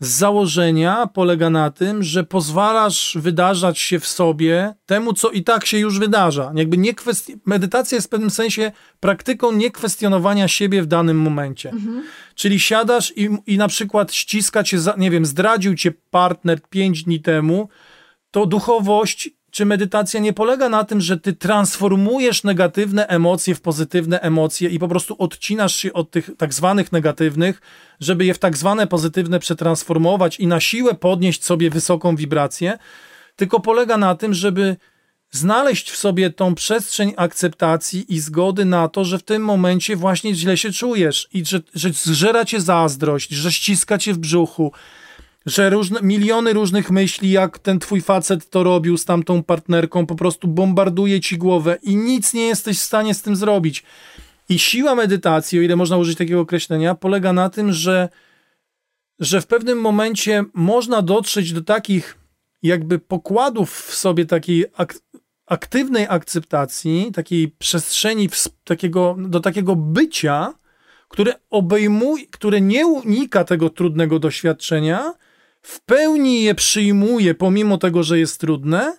z założenia polega na tym, że pozwalasz wydarzać się w sobie temu, co i tak się już wydarza. Jakby nie kwesti- medytacja jest w pewnym sensie praktyką niekwestionowania siebie w danym momencie. Mhm. Czyli siadasz i, i na przykład ściska cię, za, nie wiem, zdradził cię partner pięć dni temu, to duchowość czy medytacja nie polega na tym, że ty transformujesz negatywne emocje w pozytywne emocje i po prostu odcinasz się od tych tak zwanych negatywnych, żeby je w tak zwane pozytywne przetransformować i na siłę podnieść sobie wysoką wibrację, tylko polega na tym, żeby znaleźć w sobie tą przestrzeń akceptacji i zgody na to, że w tym momencie właśnie źle się czujesz i że, że zżera cię zazdrość, że ściska cię w brzuchu, że różne, miliony różnych myśli, jak ten twój facet to robił z tamtą partnerką, po prostu bombarduje ci głowę i nic nie jesteś w stanie z tym zrobić. I siła medytacji, o ile można użyć takiego określenia, polega na tym, że, że w pewnym momencie można dotrzeć do takich jakby pokładów w sobie takiej ak aktywnej akceptacji, takiej przestrzeni takiego, do takiego bycia, które obejmuje, które nie unika tego trudnego doświadczenia, w pełni je przyjmuje, pomimo tego, że jest trudne,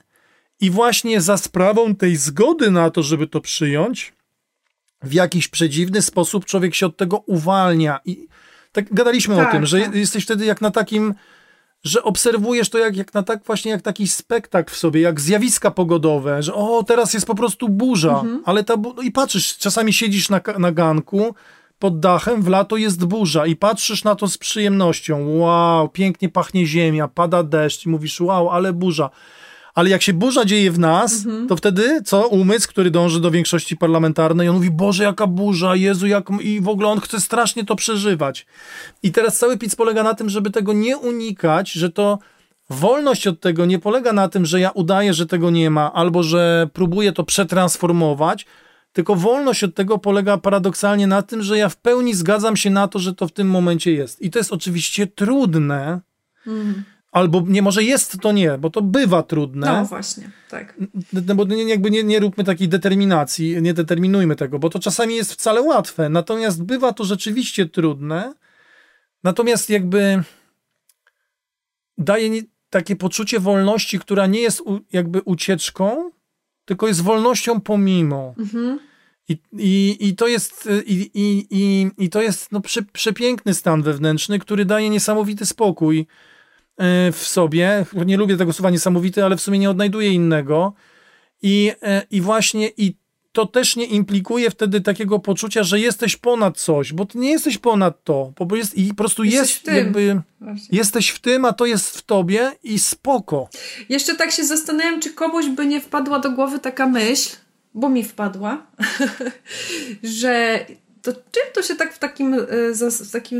i właśnie za sprawą tej zgody na to, żeby to przyjąć, w jakiś przedziwny sposób człowiek się od tego uwalnia. I tak gadaliśmy tak, o tym, że tak. jesteś wtedy jak na takim, że obserwujesz to jak, jak na tak właśnie jak taki spektakl w sobie, jak zjawiska pogodowe, że o, teraz jest po prostu burza, mhm. ale ta bu- i patrzysz, czasami siedzisz na, na ganku, pod dachem, w lato jest burza i patrzysz na to z przyjemnością. Wow, pięknie pachnie ziemia, pada deszcz i mówisz, wow, ale burza. Ale jak się burza dzieje w nas, mhm. to wtedy co? Umysł, który dąży do większości parlamentarnej, on mówi, Boże, jaka burza, Jezu, jak... i w ogóle on chce strasznie to przeżywać. I teraz cały pic polega na tym, żeby tego nie unikać, że to wolność od tego nie polega na tym, że ja udaję, że tego nie ma, albo że próbuję to przetransformować, tylko wolność od tego polega paradoksalnie na tym, że ja w pełni zgadzam się na to, że to w tym momencie jest. I to jest oczywiście trudne. Mm. Albo nie, może jest to nie, bo to bywa trudne. No właśnie, tak. No bo nie, jakby nie, nie róbmy takiej determinacji, nie determinujmy tego, bo to czasami jest wcale łatwe. Natomiast bywa to rzeczywiście trudne. Natomiast jakby daje takie poczucie wolności, która nie jest jakby ucieczką, tylko jest wolnością pomimo. Mhm. I, i, I to jest, i, i, i, i to jest no, prze, przepiękny stan wewnętrzny, który daje niesamowity spokój e, w sobie. Nie lubię tego słowa niesamowity, ale w sumie nie odnajduję innego. I, e, i właśnie i to też nie implikuje wtedy takiego poczucia, że jesteś ponad coś, bo ty nie jesteś ponad to, bo jest i po prostu jesteś jest jakby jesteś w tym, a to jest w tobie i spoko. Jeszcze tak się zastanawiam, czy komuś by nie wpadła do głowy taka myśl, bo mi wpadła, że to czym to się tak w takim, e, w takim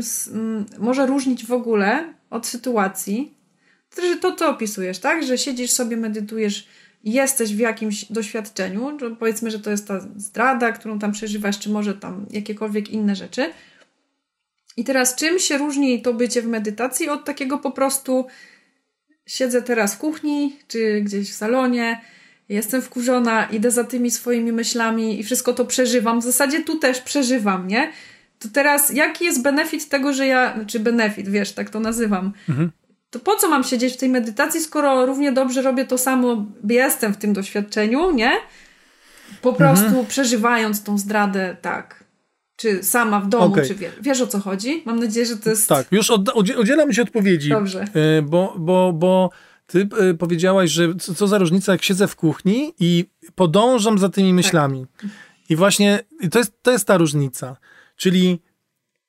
może różnić w ogóle od sytuacji, że to, co opisujesz, tak? Że siedzisz sobie, medytujesz jesteś w jakimś doświadczeniu, powiedzmy, że to jest ta zdrada, którą tam przeżywasz, czy może tam jakiekolwiek inne rzeczy. I teraz czym się różni to bycie w medytacji od takiego po prostu siedzę teraz w kuchni, czy gdzieś w salonie, jestem wkurzona, idę za tymi swoimi myślami i wszystko to przeżywam. W zasadzie tu też przeżywam, nie? To teraz jaki jest benefit tego, że ja, czy znaczy benefit, wiesz, tak to nazywam, mhm to po co mam siedzieć w tej medytacji, skoro równie dobrze robię to samo, jestem w tym doświadczeniu, nie? Po prostu mhm. przeżywając tą zdradę, tak. Czy sama w domu, okay. czy wiesz, wiesz o co chodzi? Mam nadzieję, że to jest. Tak, już udzielam ci odpowiedzi. Dobrze. Y, bo, bo, bo ty y, powiedziałaś, że co, co, za różnica, jak siedzę w kuchni i podążam za tymi myślami. Tak. I właśnie to jest, to jest ta różnica. Czyli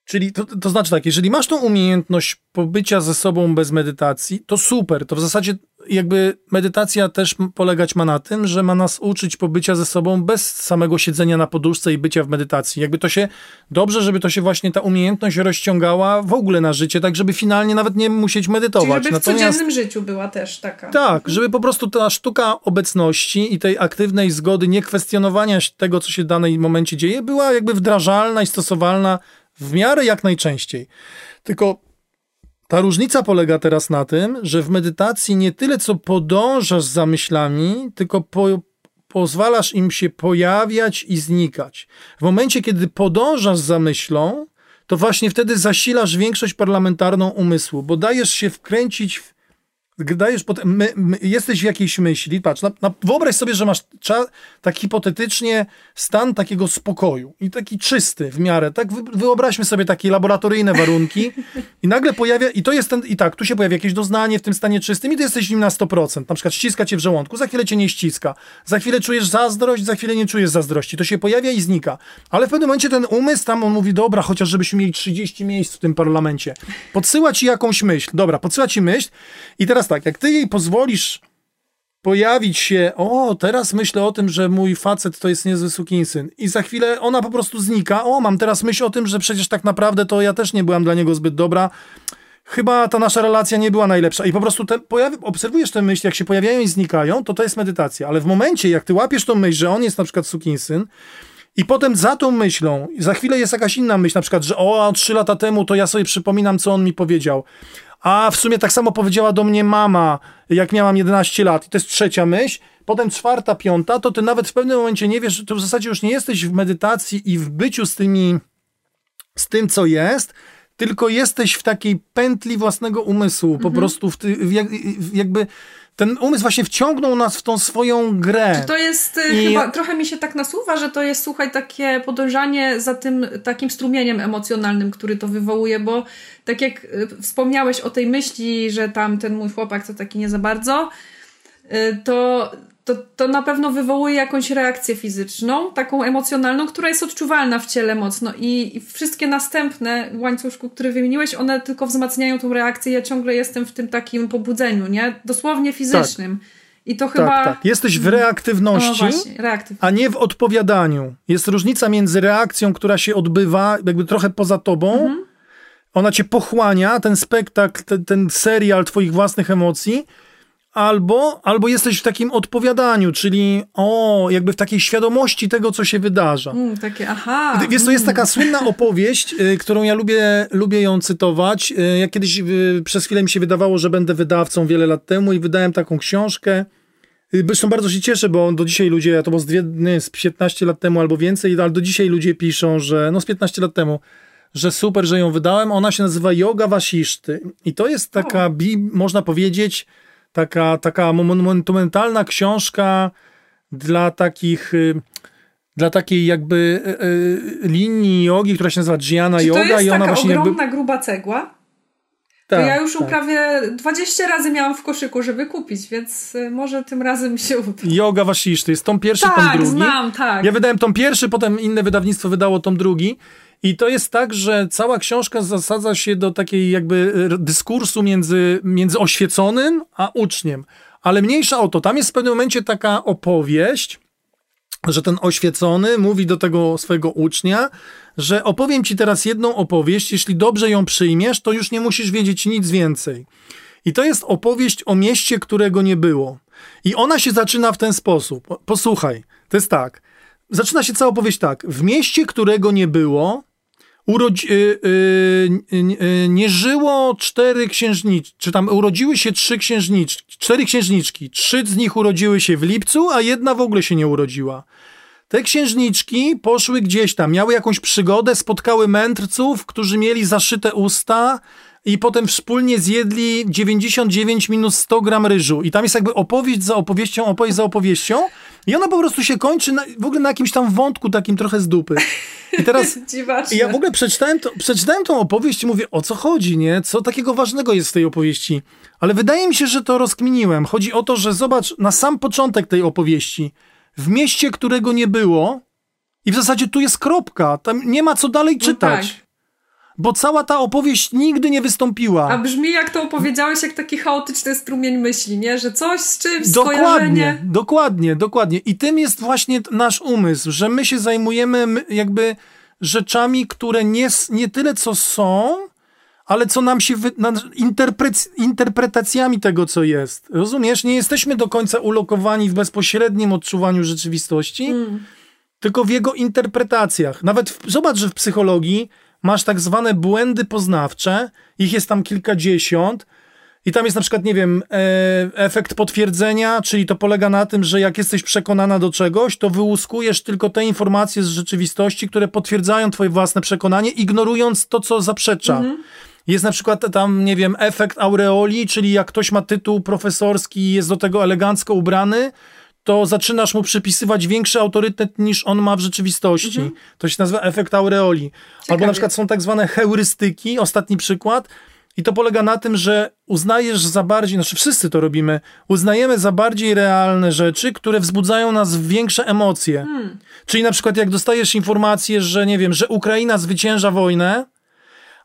Czyli to, to znaczy tak, jeżeli masz tą umiejętność pobycia ze sobą bez medytacji, to super. To w zasadzie jakby medytacja też polegać ma na tym, że ma nas uczyć pobycia ze sobą bez samego siedzenia na poduszce i bycia w medytacji. Jakby to się, dobrze, żeby to się właśnie ta umiejętność rozciągała w ogóle na życie, tak żeby finalnie nawet nie musieć medytować. Czyli żeby w Natomiast, codziennym życiu była też taka. Tak, żeby po prostu ta sztuka obecności i tej aktywnej zgody, nie kwestionowania tego, co się w danej momencie dzieje, była jakby wdrażalna i stosowalna w miarę jak najczęściej. Tylko ta różnica polega teraz na tym, że w medytacji nie tyle co podążasz za myślami, tylko po, pozwalasz im się pojawiać i znikać. W momencie, kiedy podążasz za myślą, to właśnie wtedy zasilasz większość parlamentarną umysłu, bo dajesz się wkręcić w dajesz potem, my, my, jesteś w jakiejś myśli, patrz, na, na, wyobraź sobie, że masz cza, tak hipotetycznie stan takiego spokoju i taki czysty w miarę, tak wy, wyobraźmy sobie takie laboratoryjne warunki i nagle pojawia, i to jest ten, i tak, tu się pojawia jakieś doznanie w tym stanie czystym i ty jesteś nim na 100%, na przykład ściska cię w żołądku, za chwilę cię nie ściska, za chwilę czujesz zazdrość, za chwilę nie czujesz zazdrości, to się pojawia i znika, ale w pewnym momencie ten umysł tam, on mówi, dobra, chociaż żebyśmy mieli 30 miejsc w tym parlamencie, podsyła ci jakąś myśl, dobra, podsyła ci myśl i teraz tak, jak ty jej pozwolisz pojawić się, o, teraz myślę o tym, że mój facet to jest niezły sukinsyn. I za chwilę ona po prostu znika, o, mam teraz myśl o tym, że przecież tak naprawdę to ja też nie byłam dla niego zbyt dobra. Chyba ta nasza relacja nie była najlepsza. I po prostu te, pojawi, obserwujesz te myśli, jak się pojawiają i znikają, to to jest medytacja. Ale w momencie, jak ty łapiesz tą myśl, że on jest na przykład sukinsyn, i potem za tą myślą, za chwilę jest jakaś inna myśl, na przykład, że o, trzy lata temu to ja sobie przypominam, co on mi powiedział. A w sumie tak samo powiedziała do mnie mama, jak miałam 11 lat. I to jest trzecia myśl. Potem czwarta, piąta, to ty nawet w pewnym momencie nie wiesz, to w zasadzie już nie jesteś w medytacji i w byciu z tymi, z tym, co jest, tylko jesteś w takiej pętli własnego umysłu, mhm. po prostu w ty, jak, jakby ten umysł właśnie wciągnął nas w tą swoją grę. Czy to jest y, I... chyba, trochę mi się tak nasuwa, że to jest, słuchaj, takie podążanie za tym takim strumieniem emocjonalnym, który to wywołuje, bo tak jak y, wspomniałeś o tej myśli, że tam ten mój chłopak to taki nie za bardzo, y, to to, to na pewno wywołuje jakąś reakcję fizyczną, taką emocjonalną, która jest odczuwalna w ciele mocno i, i wszystkie następne łańcuszku, które wymieniłeś, one tylko wzmacniają tą reakcję. Ja ciągle jestem w tym takim pobudzeniu, nie? Dosłownie fizycznym. Tak. I to chyba. Tak, tak. Jesteś w reaktywności, no właśnie, a nie w odpowiadaniu. Jest różnica między reakcją, która się odbywa, jakby trochę poza tobą. Mhm. Ona cię pochłania, ten spektakl, ten, ten serial twoich własnych emocji, albo, albo jesteś w takim odpowiadaniu, czyli o, jakby w takiej świadomości tego, co się wydarza. Mm, takie, aha. Wiesz, to jest taka mm. słynna opowieść, y, którą ja lubię, lubię ją cytować. Y, ja kiedyś y, przez chwilę mi się wydawało, że będę wydawcą wiele lat temu i wydałem taką książkę. Zresztą bardzo się cieszę, bo do dzisiaj ludzie, to było z, dwie, nie, z 15 lat temu albo więcej, ale do dzisiaj ludzie piszą, że no z 15 lat temu, że super, że ją wydałem. Ona się nazywa Yoga Wasiszty. I to jest taka, bi, można powiedzieć, taka, taka monumentalna książka dla takich y, dla takiej jakby y, y, linii jogi, która się nazywa Dhyana Yoga. to jest i ona taka właśnie ogromna, jakby... gruba cegła? Tak, to ja już tak. prawie 20 razy miałam w koszyku, żeby kupić, więc może tym razem się uda. Yoga Wasiszty, jest tom pierwszy, tak, tom drugi. znam, tak. Ja wydałem tom pierwszy, potem inne wydawnictwo wydało tom drugi. I to jest tak, że cała książka zasadza się do takiej jakby e, dyskursu między, między oświeconym a uczniem. Ale mniejsza o to, tam jest w pewnym momencie taka opowieść, że ten oświecony mówi do tego swojego ucznia, że opowiem ci teraz jedną opowieść, jeśli dobrze ją przyjmiesz, to już nie musisz wiedzieć nic więcej. I to jest opowieść o mieście, którego nie było. I ona się zaczyna w ten sposób. Posłuchaj, to jest tak. Zaczyna się cała opowieść tak. W mieście, którego nie było, urodzi, y, y, y, nie żyło cztery księżniczki, czy tam urodziły się trzy księżniczki, cztery księżniczki. Trzy z nich urodziły się w lipcu, a jedna w ogóle się nie urodziła. Te księżniczki poszły gdzieś tam, miały jakąś przygodę, spotkały mędrców, którzy mieli zaszyte usta i potem wspólnie zjedli 99 minus 100 gram ryżu. I tam jest jakby opowieść za opowieścią, opowieść za opowieścią. I ona po prostu się kończy na, w ogóle na jakimś tam wątku takim trochę z dupy. I teraz i ja w ogóle przeczytałem, to, przeczytałem tą opowieść i mówię, o co chodzi, nie? Co takiego ważnego jest w tej opowieści? Ale wydaje mi się, że to rozkminiłem. Chodzi o to, że zobacz, na sam początek tej opowieści, w mieście, którego nie było, i w zasadzie tu jest kropka, tam nie ma co dalej no czytać. No tak bo cała ta opowieść nigdy nie wystąpiła. A brzmi jak to opowiedziałeś, jak taki chaotyczny strumień myśli, nie? Że coś z czymś, dokładnie, skojarzenie. Dokładnie, dokładnie. I tym jest właśnie nasz umysł, że my się zajmujemy jakby rzeczami, które nie, nie tyle co są, ale co nam się, wy, interpretacjami tego, co jest. Rozumiesz? Nie jesteśmy do końca ulokowani w bezpośrednim odczuwaniu rzeczywistości, mm. tylko w jego interpretacjach. Nawet w, zobacz, że w psychologii masz tak zwane błędy poznawcze, ich jest tam kilkadziesiąt. I tam jest na przykład, nie wiem, e, efekt potwierdzenia, czyli to polega na tym, że jak jesteś przekonana do czegoś, to wyłuskujesz tylko te informacje z rzeczywistości, które potwierdzają twoje własne przekonanie, ignorując to, co zaprzecza. Mhm. Jest na przykład tam, nie wiem, efekt aureoli, czyli jak ktoś ma tytuł profesorski i jest do tego elegancko ubrany, to zaczynasz mu przypisywać większy autorytet niż on ma w rzeczywistości. Mhm. To się nazywa efekt aureoli. Ciekawie. Albo na przykład są tak zwane heurystyki, ostatni przykład. I to polega na tym, że uznajesz za bardziej, znaczy wszyscy to robimy, uznajemy za bardziej realne rzeczy, które wzbudzają nas w większe emocje. Hmm. Czyli na przykład jak dostajesz informację, że nie wiem, że Ukraina zwycięża wojnę,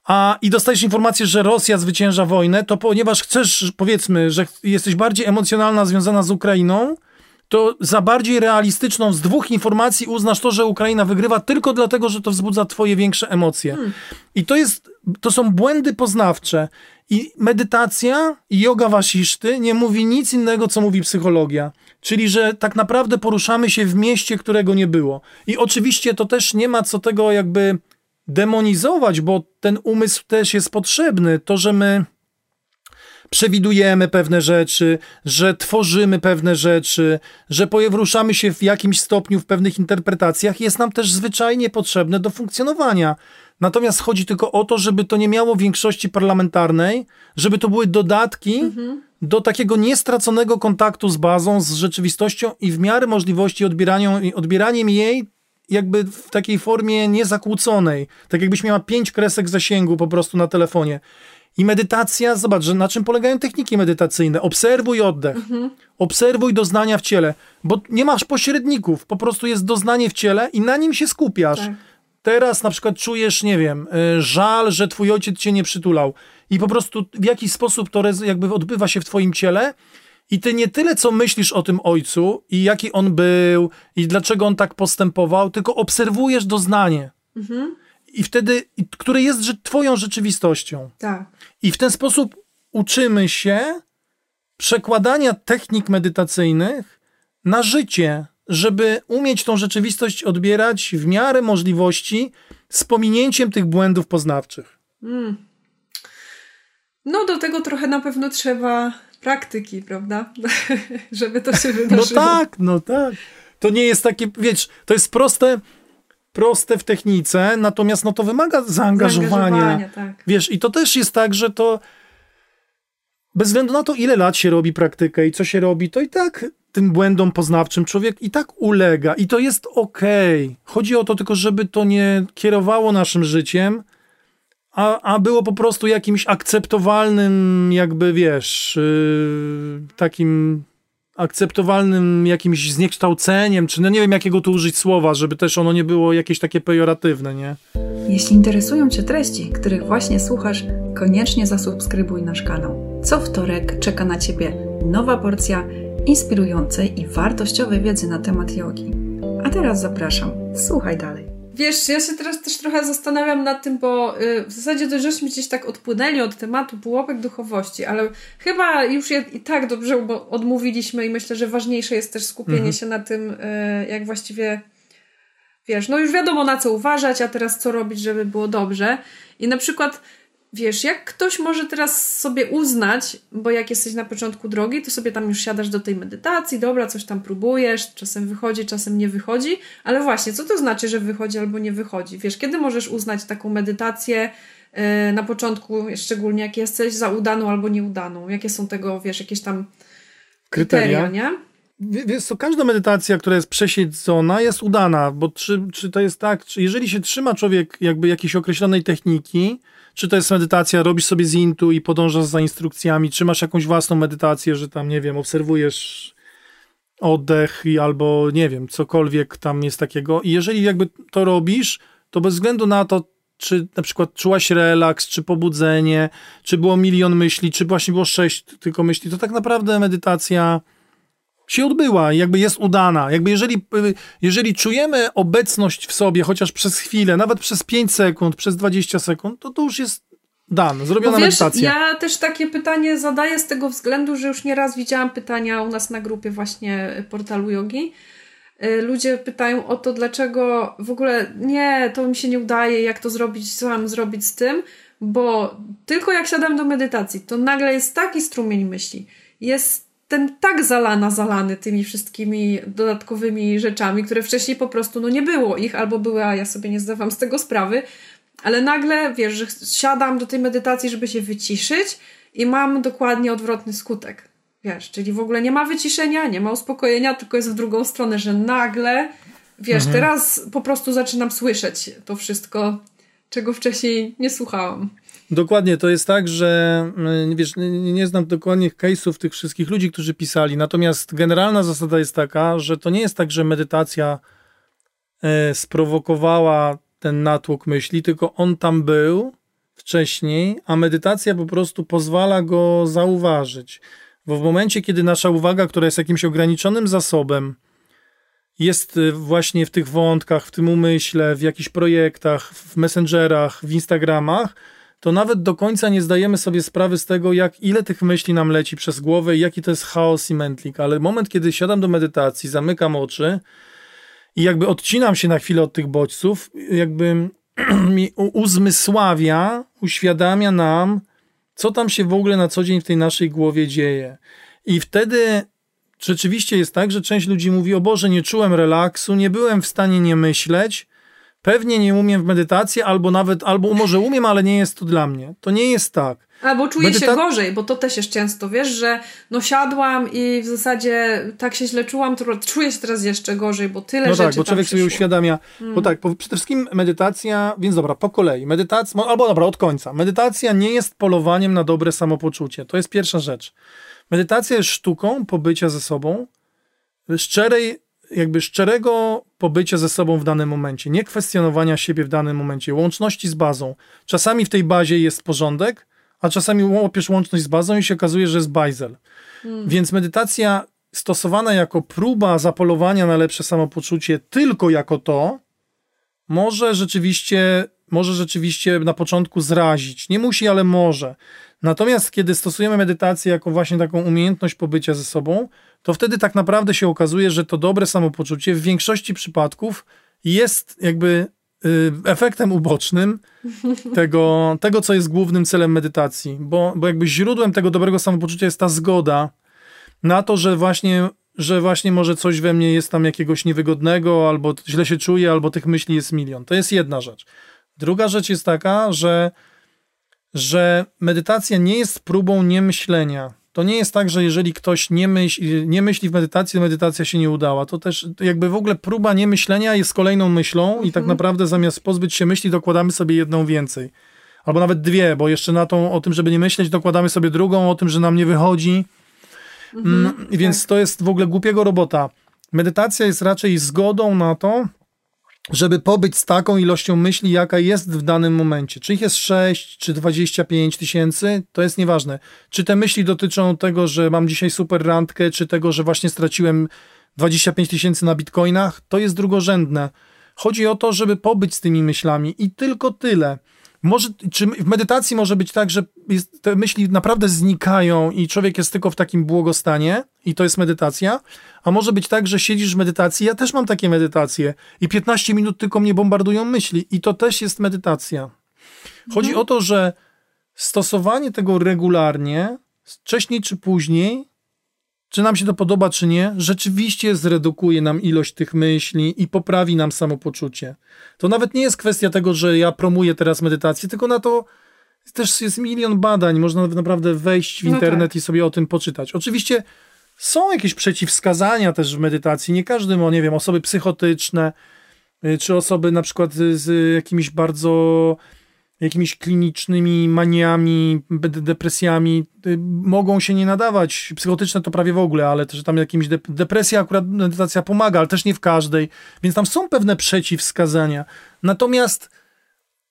a i dostajesz informację, że Rosja zwycięża wojnę, to ponieważ chcesz, powiedzmy, że jesteś bardziej emocjonalna związana z Ukrainą, to za bardziej realistyczną z dwóch informacji uznasz to, że Ukraina wygrywa tylko dlatego, że to wzbudza twoje większe emocje. Hmm. I to jest, to są błędy poznawcze. I medytacja i yoga wasiszty nie mówi nic innego, co mówi psychologia. Czyli, że tak naprawdę poruszamy się w mieście, którego nie było. I oczywiście to też nie ma co tego jakby demonizować, bo ten umysł też jest potrzebny. To, że my przewidujemy pewne rzeczy, że tworzymy pewne rzeczy, że poruszamy się w jakimś stopniu w pewnych interpretacjach, jest nam też zwyczajnie potrzebne do funkcjonowania. Natomiast chodzi tylko o to, żeby to nie miało większości parlamentarnej, żeby to były dodatki mhm. do takiego niestraconego kontaktu z bazą, z rzeczywistością i w miarę możliwości odbieraniem jej jakby w takiej formie niezakłóconej. Tak jakbyś miała pięć kresek zasięgu po prostu na telefonie. I medytacja, zobacz, że na czym polegają techniki medytacyjne. Obserwuj oddech, mhm. obserwuj doznania w ciele, bo nie masz pośredników, po prostu jest doznanie w ciele i na nim się skupiasz. Tak. Teraz na przykład czujesz, nie wiem, y, żal, że twój ojciec cię nie przytulał i po prostu w jakiś sposób to jakby odbywa się w twoim ciele i ty nie tyle, co myślisz o tym ojcu i jaki on był i dlaczego on tak postępował, tylko obserwujesz doznanie. Mhm i wtedy, które jest twoją rzeczywistością. Tak. I w ten sposób uczymy się przekładania technik medytacyjnych na życie, żeby umieć tą rzeczywistość odbierać w miarę możliwości z pominięciem tych błędów poznawczych. Mm. No, do tego trochę na pewno trzeba praktyki, prawda? żeby to się wydarzyło. No tak, no tak. To nie jest takie, wiesz, to jest proste proste w technice, natomiast no to wymaga zaangażowania. zaangażowania tak. Wiesz, i to też jest tak, że to bez względu na to, ile lat się robi praktykę i co się robi, to i tak tym błędom poznawczym człowiek i tak ulega i to jest okej. Okay. Chodzi o to tylko, żeby to nie kierowało naszym życiem, a, a było po prostu jakimś akceptowalnym, jakby wiesz, yy, takim akceptowalnym jakimś zniekształceniem, czy no nie wiem jakiego tu użyć słowa, żeby też ono nie było jakieś takie pejoratywne, nie? Jeśli interesują Cię treści, których właśnie słuchasz, koniecznie zasubskrybuj nasz kanał. Co wtorek czeka na Ciebie nowa porcja inspirującej i wartościowej wiedzy na temat jogi. A teraz zapraszam, słuchaj dalej. Wiesz, ja się teraz też trochę zastanawiam nad tym, bo y, w zasadzie dość żeśmy gdzieś tak odpłynęli od tematu pułapek duchowości, ale chyba już je i tak dobrze odmówiliśmy i myślę, że ważniejsze jest też skupienie mhm. się na tym, y, jak właściwie wiesz, no już wiadomo na co uważać, a teraz co robić, żeby było dobrze. I na przykład wiesz, jak ktoś może teraz sobie uznać, bo jak jesteś na początku drogi, to sobie tam już siadasz do tej medytacji, dobra, coś tam próbujesz, czasem wychodzi, czasem nie wychodzi, ale właśnie, co to znaczy, że wychodzi albo nie wychodzi? Wiesz, kiedy możesz uznać taką medytację yy, na początku, szczególnie jak jesteś za udaną albo nieudaną? Jakie są tego, wiesz, jakieś tam kryteria, kryteria nie? Wiesz to każda medytacja, która jest przesiedzona, jest udana, bo czy, czy to jest tak, czy jeżeli się trzyma człowiek jakby jakiejś określonej techniki, czy to jest medytacja, robisz sobie z intu i podążasz za instrukcjami, czy masz jakąś własną medytację, że tam, nie wiem, obserwujesz oddech i albo, nie wiem, cokolwiek tam jest takiego. I jeżeli jakby to robisz, to bez względu na to, czy na przykład czułaś relaks, czy pobudzenie, czy było milion myśli, czy właśnie było sześć tylko myśli, to tak naprawdę medytacja się odbyła, jakby jest udana. Jakby jeżeli, jeżeli czujemy obecność w sobie, chociaż przez chwilę, nawet przez 5 sekund, przez 20 sekund, to to już jest dan, zrobiona wiesz, medytacja. Ja też takie pytanie zadaję z tego względu, że już nieraz widziałam pytania u nas na grupie właśnie portalu jogi. Y, ludzie pytają o to, dlaczego w ogóle nie, to mi się nie udaje, jak to zrobić, co mam zrobić z tym, bo tylko jak siadam do medytacji, to nagle jest taki strumień myśli. Jest ten tak zalana, zalany tymi wszystkimi dodatkowymi rzeczami, które wcześniej po prostu no nie było ich, albo były, a ja sobie nie zdawam z tego sprawy, ale nagle, wiesz, że siadam do tej medytacji, żeby się wyciszyć i mam dokładnie odwrotny skutek. Wiesz, czyli w ogóle nie ma wyciszenia, nie ma uspokojenia, tylko jest w drugą stronę, że nagle, wiesz, mhm. teraz po prostu zaczynam słyszeć to wszystko, czego wcześniej nie słuchałam. Dokładnie, to jest tak, że mm, wiesz, nie znam dokładnych case'ów tych wszystkich ludzi, którzy pisali, natomiast generalna zasada jest taka, że to nie jest tak, że medytacja e, sprowokowała ten natłok myśli, tylko on tam był wcześniej, a medytacja po prostu pozwala go zauważyć. Bo w momencie, kiedy nasza uwaga, która jest jakimś ograniczonym zasobem, jest y, właśnie w tych wątkach, w tym umyśle, w jakichś projektach, w messengerach, w Instagramach, to nawet do końca nie zdajemy sobie sprawy z tego, jak ile tych myśli nam leci przez głowę i jaki to jest chaos i mętlik. Ale moment, kiedy siadam do medytacji, zamykam oczy i jakby odcinam się na chwilę od tych bodźców, jakby mi uzmysławia, uświadamia nam, co tam się w ogóle na co dzień w tej naszej głowie dzieje. I wtedy rzeczywiście jest tak, że część ludzi mówi: O Boże, nie czułem relaksu, nie byłem w stanie nie myśleć. Pewnie nie umiem w medytacji, albo nawet, albo może umiem, ale nie jest to dla mnie. To nie jest tak. Albo czuję Medyta... się gorzej, bo to też jest często, wiesz, że no siadłam i w zasadzie tak się źle czułam, to czuję się teraz jeszcze gorzej, bo tyle no rzeczy tak, bo człowiek sobie uświadamia, hmm. bo tak, bo przede wszystkim medytacja, więc dobra, po kolei, medytacja, albo dobra, od końca. Medytacja nie jest polowaniem na dobre samopoczucie, to jest pierwsza rzecz. Medytacja jest sztuką pobycia ze sobą, szczerej, jakby szczerego pobycia ze sobą w danym momencie, nie kwestionowania siebie w danym momencie, łączności z bazą. Czasami w tej bazie jest porządek, a czasami łapiesz łączność z bazą i się okazuje, że jest bajzel. Hmm. Więc medytacja stosowana jako próba zapolowania na lepsze samopoczucie tylko jako to, może rzeczywiście, może rzeczywiście na początku zrazić. Nie musi, ale może. Natomiast kiedy stosujemy medytację jako właśnie taką umiejętność pobycia ze sobą, to wtedy tak naprawdę się okazuje, że to dobre samopoczucie w większości przypadków jest jakby y, efektem ubocznym tego, tego, co jest głównym celem medytacji, bo, bo jakby źródłem tego dobrego samopoczucia jest ta zgoda na to, że właśnie, że właśnie może coś we mnie jest tam jakiegoś niewygodnego, albo źle się czuję, albo tych myśli jest milion. To jest jedna rzecz. Druga rzecz jest taka, że że medytacja nie jest próbą niemyślenia. To nie jest tak, że jeżeli ktoś nie myśli, nie myśli w medytacji, medytacja się nie udała. To też jakby w ogóle próba niemyślenia jest kolejną myślą mhm. i tak mhm. naprawdę zamiast pozbyć się myśli, dokładamy sobie jedną więcej. Albo nawet dwie, bo jeszcze na tą o tym, żeby nie myśleć, dokładamy sobie drugą, o tym, że nam nie wychodzi. Mhm, mm, Więc tak. to jest w ogóle głupiego robota. Medytacja jest raczej zgodą na to, żeby pobyć z taką ilością myśli, jaka jest w danym momencie. Czy ich jest 6, czy 25 tysięcy, to jest nieważne. Czy te myśli dotyczą tego, że mam dzisiaj super randkę, czy tego, że właśnie straciłem 25 tysięcy na bitcoinach, to jest drugorzędne. Chodzi o to, żeby pobyć z tymi myślami i tylko tyle. Może, czy w medytacji może być tak, że jest, te myśli naprawdę znikają i człowiek jest tylko w takim błogostanie i to jest medytacja, a może być tak, że siedzisz w medytacji, ja też mam takie medytacje i 15 minut tylko mnie bombardują myśli i to też jest medytacja. Chodzi mhm. o to, że stosowanie tego regularnie, wcześniej czy później, czy nam się to podoba, czy nie, rzeczywiście zredukuje nam ilość tych myśli i poprawi nam samopoczucie. To nawet nie jest kwestia tego, że ja promuję teraz medytację, tylko na to też jest milion badań. Można naprawdę wejść w no internet no tak. i sobie o tym poczytać. Oczywiście są jakieś przeciwwskazania też w medytacji. Nie każdy ma, nie wiem, osoby psychotyczne, y, czy osoby na przykład z jakimiś bardzo jakimiś klinicznymi maniami, depresjami y, mogą się nie nadawać. Psychotyczne to prawie w ogóle, ale też tam jakimiś de depresja akurat medytacja pomaga, ale też nie w każdej. Więc tam są pewne przeciwwskazania. Natomiast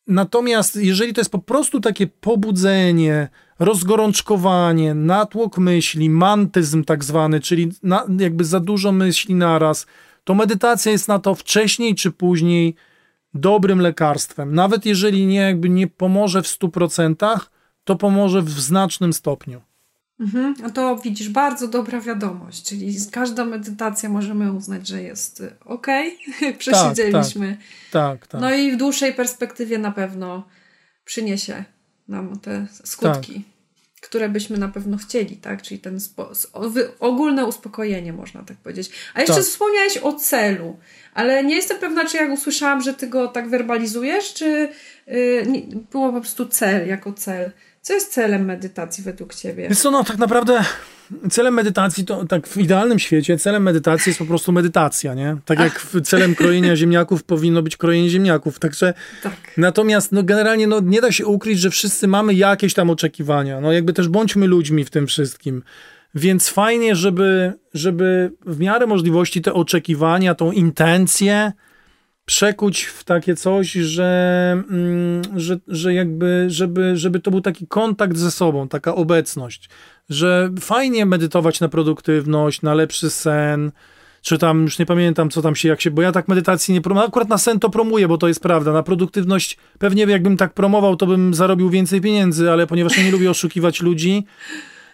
natomiast jeżeli to jest po prostu takie pobudzenie, rozgorączkowanie, natłok myśli, mantyzm tak zwany, czyli na, jakby za dużo myśli naraz, to medytacja jest na to wcześniej czy później dobrym lekarstwem. Nawet jeżeli nie, jakby nie pomoże w 100%, to pomoże w znacznym stopniu. Mhm, a to widzisz, bardzo dobra wiadomość, czyli każda medytacja możemy uznać, że jest ok, jak przesiedzieliśmy. Tak, tak, tak, No i w dłuższej perspektywie na pewno przyniesie nam te skutki. Tak które byśmy na pewno chcieli, tak? Czyli ten ogólne uspokojenie, można tak powiedzieć. A jeszcze tak. wspomniałeś o celu, ale nie jestem pewna, czy jak usłyszałam, że ty go tak werbalizujesz, czy yy, było po prostu cel jako cel. Co jest celem medytacji według ciebie? Wiesz co, no tak naprawdę celem medytacji to tak w idealnym świecie celem medytacji jest po prostu medytacja, nie? Tak Ach. jak celem krojenia ziemniaków powinno być krojenie ziemniaków. Także tak. natomiast no generalnie no, nie da się ukryć, że wszyscy mamy jakieś tam oczekiwania. No jakby też bądźmy ludźmi w tym wszystkim. Więc fajnie, żeby, żeby w miarę możliwości te oczekiwania, tą intencję przekuć w takie coś, że, mm, że, że jakby, żeby, żeby to był taki kontakt ze sobą, taka obecność, że fajnie medytować na produktywność, na lepszy sen, czy tam, już nie pamiętam, co tam się, jak się, bo ja tak medytacji nie promuję, akurat na sen to promuję, bo to jest prawda, na produktywność pewnie jakbym tak promował, to bym zarobił więcej pieniędzy, ale ponieważ ja nie lubię oszukiwać ludzi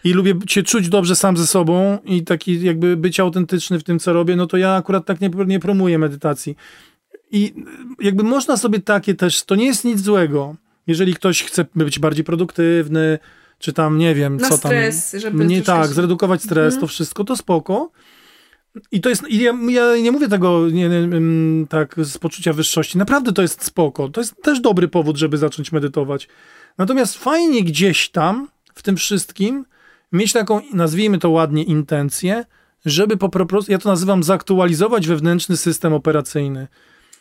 i lubię się czuć dobrze sam ze sobą i taki jakby być autentyczny w tym, co robię, no to ja akurat tak nie, nie promuję medytacji. I jakby można sobie takie też, to nie jest nic złego, jeżeli ktoś chce być bardziej produktywny, czy tam, nie wiem, Na co stres, tam. żeby nie tak, się- zredukować stres, Mhm. to wszystko, to spoko. I to jest, i ja, ja nie mówię tego nie, nie, mm, tak z poczucia wyższości. Naprawdę to jest spoko. To jest też dobry powód, żeby zacząć medytować. Natomiast fajnie gdzieś tam, w tym wszystkim, mieć taką, nazwijmy to ładnie, intencję, żeby po prostu, ja to nazywam zaktualizować wewnętrzny system operacyjny.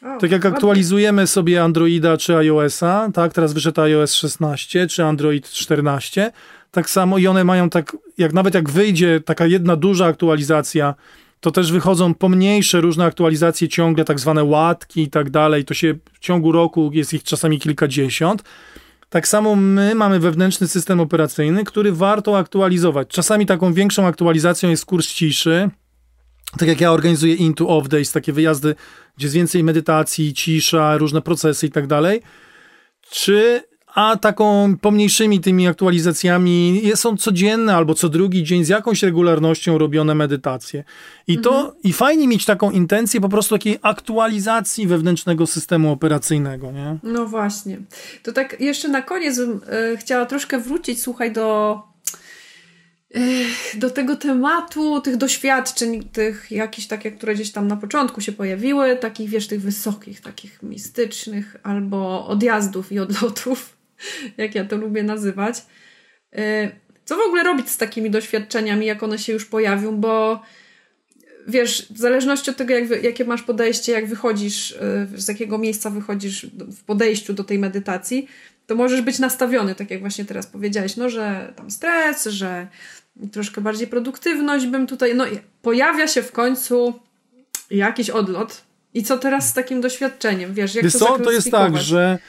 O, Tak jak aktualizujemy sobie Androida czy iOS-a, tak, teraz wyszedł iOS 16 czy Android 14, tak samo i one mają tak, jak nawet jak wyjdzie taka jedna duża aktualizacja, to też wychodzą pomniejsze różne aktualizacje ciągle, tak zwane łatki i tak dalej, to się w ciągu roku jest ich czasami kilkadziesiąt. Tak samo my mamy wewnętrzny system operacyjny, który warto aktualizować. Czasami taką większą aktualizacją jest kurs ciszy, tak jak ja organizuję into off days, takie wyjazdy, gdzie jest więcej medytacji, cisza, różne procesy i tak dalej. Czy a taką pomniejszymi tymi aktualizacjami są codzienne albo co drugi dzień z jakąś regularnością robione medytacje. I to i fajnie mieć taką intencję po prostu takiej aktualizacji wewnętrznego systemu operacyjnego, nie? No właśnie. To tak jeszcze na koniec bym e, chciała troszkę wrócić, słuchaj, do, do tego tematu, tych doświadczeń, tych jakichś takie, które gdzieś tam na początku się pojawiły, takich, wiesz, tych wysokich, takich mistycznych, albo odjazdów i odlotów, jak ja to lubię nazywać. E, Co w ogóle robić z takimi doświadczeniami, jak one się już pojawią, bo wiesz, w zależności od tego, jak jakie masz podejście, jak wychodzisz, y, z jakiego miejsca wychodzisz w podejściu do tej medytacji, to możesz być nastawiony, tak jak właśnie teraz powiedziałeś, no, że tam stres, że troszkę bardziej produktywność bym tutaj, no i pojawia się w końcu jakiś odlot. I co teraz z takim doświadczeniem, wiesz, jak Wiesz to co, to jest tak, że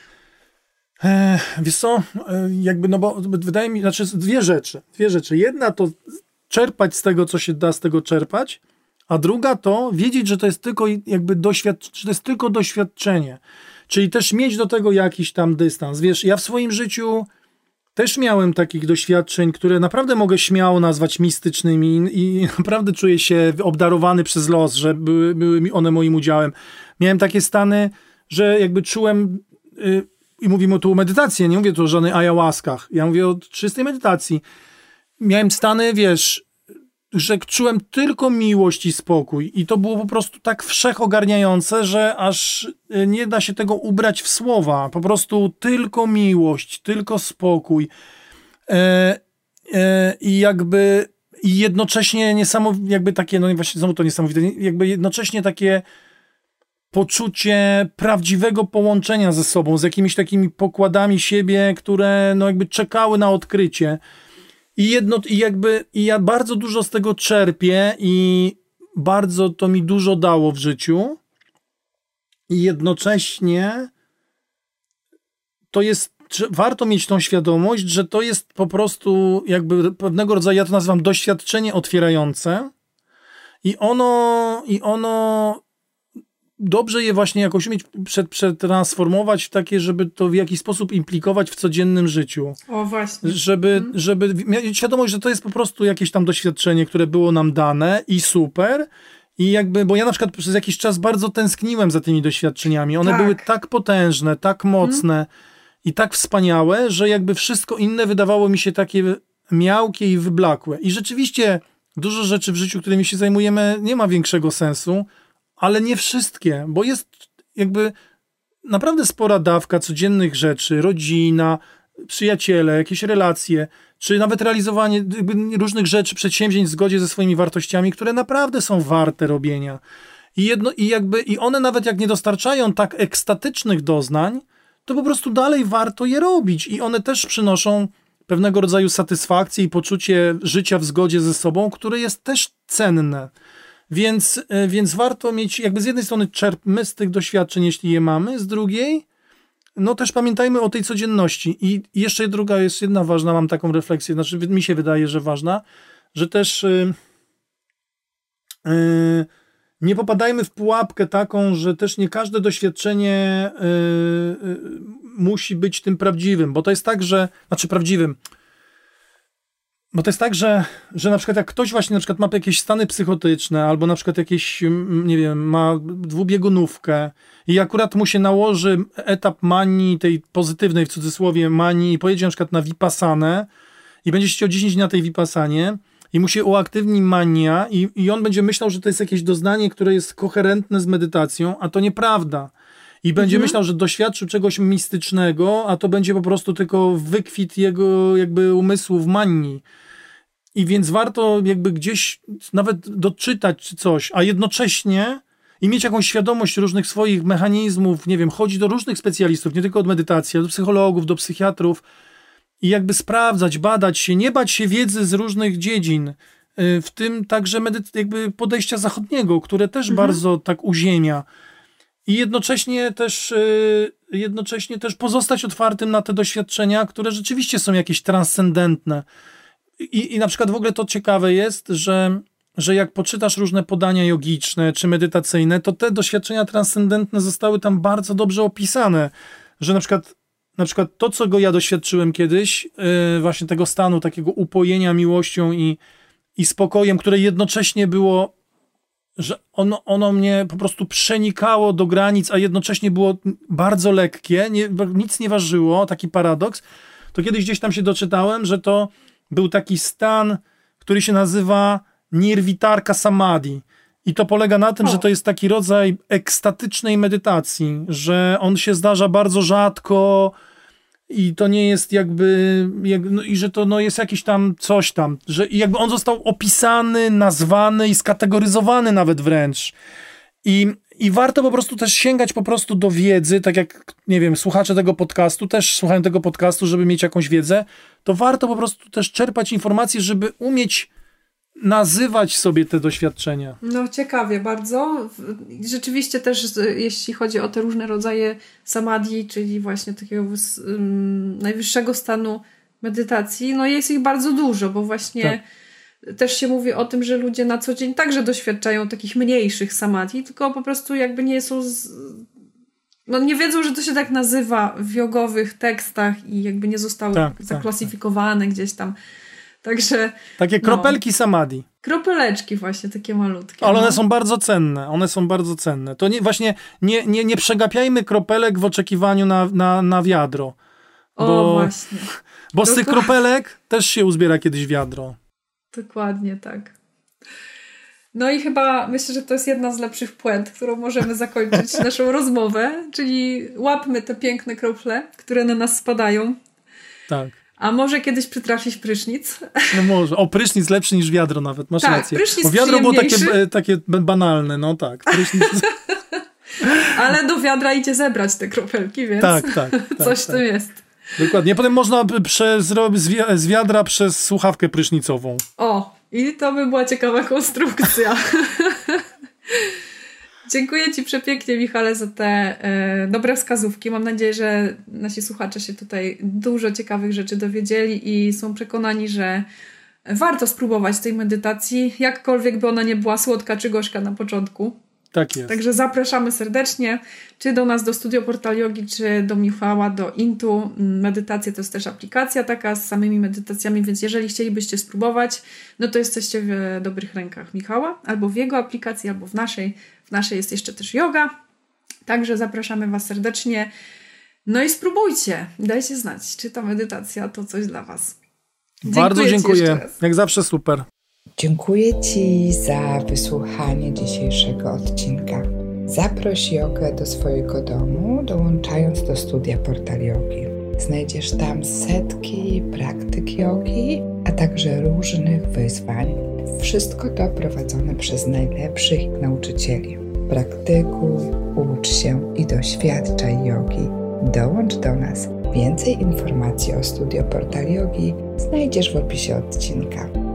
e, wiesz co, e, jakby, no bo wydaje mi, znaczy dwie rzeczy, dwie rzeczy. Jedna to czerpać z tego, co się da z tego czerpać, a druga to wiedzieć, że to jest tylko jakby doświadczenie, że to jest tylko doświadczenie. Czyli też mieć do tego jakiś tam dystans. Wiesz, ja w swoim życiu też miałem takich doświadczeń, które naprawdę mogę śmiało nazwać mistycznymi i naprawdę czuję się obdarowany przez los, że były, były one moim udziałem. Miałem takie stany, że jakby czułem, y, i mówimy tu o medytacji, nie mówię tu o żadnych ayahuaskach, ja mówię o czystej medytacji. Miałem stany, wiesz, że czułem tylko miłość i spokój i to było po prostu tak wszechogarniające, że aż y, nie da się tego ubrać w słowa. Po prostu tylko miłość, tylko spokój. E, e, I jakby i jednocześnie niesamowite, jakby takie, no właśnie znowu to niesamowite, jakby jednocześnie takie poczucie prawdziwego połączenia ze sobą, z jakimiś takimi pokładami siebie, które no jakby czekały na odkrycie. I jedno, i jakby, i ja bardzo dużo z tego czerpię i bardzo to mi dużo dało w życiu. I jednocześnie to jest, warto mieć tą świadomość, że to jest po prostu jakby pewnego rodzaju, ja to nazywam doświadczenie otwierające. I ono, i ono dobrze je właśnie jakoś umieć przetransformować w takie, żeby to w jakiś sposób implikować w codziennym życiu. O, właśnie. Żeby, żeby mieć świadomość, że to jest po prostu jakieś tam doświadczenie, które było nam dane i super. I jakby, bo ja na przykład przez jakiś czas bardzo tęskniłem za tymi doświadczeniami. One Tak. były tak potężne, tak mocne i tak wspaniałe, że jakby wszystko inne wydawało mi się takie miałkie i wyblakłe. I rzeczywiście dużo rzeczy w życiu, którymi się zajmujemy, nie ma większego sensu, ale nie wszystkie, bo jest jakby naprawdę spora dawka codziennych rzeczy, rodzina, przyjaciele, jakieś relacje, czy nawet realizowanie różnych rzeczy, przedsięwzięć w zgodzie ze swoimi wartościami, które naprawdę są warte robienia. I, jedno, i jakby, i one nawet jak nie dostarczają tak ekstatycznych doznań, to po prostu dalej warto je robić. I one też przynoszą pewnego rodzaju satysfakcję i poczucie życia w zgodzie ze sobą, które jest też cenne. Więc, e, więc warto mieć, jakby z jednej strony czerpmy z tych doświadczeń, jeśli je mamy, z drugiej, no też pamiętajmy o tej codzienności. I jeszcze druga jest jedna ważna, mam taką refleksję, znaczy mi się wydaje, że ważna, że też yy, nie popadajmy w pułapkę taką, że też nie każde doświadczenie yy, musi być tym prawdziwym, bo to jest tak, że, znaczy prawdziwym, bo to jest tak, że, że na przykład jak ktoś właśnie na przykład ma jakieś stany psychotyczne, albo na przykład jakieś, nie wiem, ma dwubiegunówkę i akurat mu się nałoży etap manii, tej pozytywnej w cudzysłowie manii i pojedzie na przykład na Vipassanę i będzie chciał 10 dni na tej Vipassanie i mu się uaktywni mania i, i on będzie myślał, że to jest jakieś doznanie, które jest koherentne z medytacją, a to nieprawda. I będzie mhm. myślał, że doświadczył czegoś mistycznego, a to będzie po prostu tylko wykwit jego jakby umysłu w manii. I więc warto jakby gdzieś nawet doczytać czy coś, a jednocześnie i mieć jakąś świadomość różnych swoich mechanizmów, nie wiem, chodzi do różnych specjalistów, nie tylko od medytacji, do psychologów, do psychiatrów i jakby sprawdzać, badać się, nie bać się wiedzy z różnych dziedzin, y, w tym także jakby podejścia zachodniego, które też mhm. bardzo tak uziemia i jednocześnie też, y, jednocześnie też pozostać otwartym na te doświadczenia, które rzeczywiście są jakieś transcendentne. I, I na przykład w ogóle to ciekawe jest, że, że jak poczytasz różne podania jogiczne czy medytacyjne, to te doświadczenia transcendentne zostały tam bardzo dobrze opisane. Że na przykład, na przykład to, co go ja doświadczyłem kiedyś, yy, właśnie tego stanu takiego upojenia miłością i, i spokojem, które jednocześnie było że ono, ono mnie po prostu przenikało do granic, a jednocześnie było bardzo lekkie, nie, nic nie ważyło, taki paradoks, to kiedyś gdzieś tam się doczytałem, że to był taki stan, który się nazywa nirvitarka samadhi. I to polega na tym, o. że to jest taki rodzaj ekstatycznej medytacji, że on się zdarza bardzo rzadko, i to nie jest jakby, jak, no, i że to no, jest jakiś tam coś tam, że jakby on został opisany, nazwany i skategoryzowany nawet wręcz. I, I warto po prostu też sięgać po prostu do wiedzy, tak jak, nie wiem, słuchacze tego podcastu też słuchają tego podcastu, żeby mieć jakąś wiedzę, to warto po prostu też czerpać informacje, żeby umieć nazywać sobie te doświadczenia. No ciekawie bardzo. Rzeczywiście też jeśli chodzi o te różne rodzaje samadhi, czyli właśnie takiego um, najwyższego stanu medytacji, no jest ich bardzo dużo, bo właśnie tak. też się mówi o tym, że ludzie na co dzień także doświadczają takich mniejszych samadhi, tylko po prostu jakby nie są z, no nie wiedzą, że to się tak nazywa w jogowych tekstach i jakby nie zostały tak, tak zaklasyfikowane tak, gdzieś tam Także. Takie no. kropelki no, samadhi. Kropeleczki właśnie, takie malutkie. Ale no. one są bardzo cenne. One są bardzo cenne. To nie, właśnie nie, nie, nie przegapiajmy kropelek w oczekiwaniu na, na, na wiadro. Bo, o, właśnie. Bo z tych kropelek też się uzbiera kiedyś wiadro. Dokładnie tak. No i chyba myślę, że to jest jedna z lepszych puent, którą możemy zakończyć naszą rozmowę, czyli łapmy te piękne krople, które na nas spadają. Tak. A może kiedyś przytrafić prysznic? No może. O, prysznic lepszy niż wiadro nawet, masz tak, rację. Prysznic Bo wiadro było takie, takie banalne, no tak. Prysznic... Ale do wiadra idzie zebrać te kropelki, więc tak, tak, tak coś tak. tu jest. Dokładnie. Potem można przez, z wiadra przez słuchawkę prysznicową. O, i to by była ciekawa konstrukcja. Dziękuję Ci przepięknie, Michale, za te e, dobre wskazówki. Mam nadzieję, że nasi słuchacze się tutaj dużo ciekawych rzeczy dowiedzieli i są przekonani, że warto spróbować tej medytacji, jakkolwiek by ona nie była słodka czy gorzka na początku. Tak jest. Także zapraszamy serdecznie, czy do nas do Studio Portal Yogi, czy do Michała, do Intu. Medytacja to jest też aplikacja taka z samymi medytacjami, więc jeżeli chcielibyście spróbować, no to jesteście w dobrych rękach Michała, albo w jego aplikacji, albo w naszej. W naszej jest jeszcze też yoga. Także zapraszamy Was serdecznie. No i spróbujcie. Dajcie znać, czy ta medytacja to coś dla Was. Dziękuję Bardzo dziękuję. Jak zawsze super. Dziękuję Ci za wysłuchanie dzisiejszego odcinka. Zaproś jogę do swojego domu, dołączając do studia Portal Yogi. Znajdziesz tam setki praktyk jogi, a także różnych wyzwań. Wszystko to prowadzone przez najlepszych nauczycieli. Praktykuj, ucz się i doświadczaj jogi. Dołącz do nas. Więcej informacji o studio Portal Yogi znajdziesz w opisie odcinka.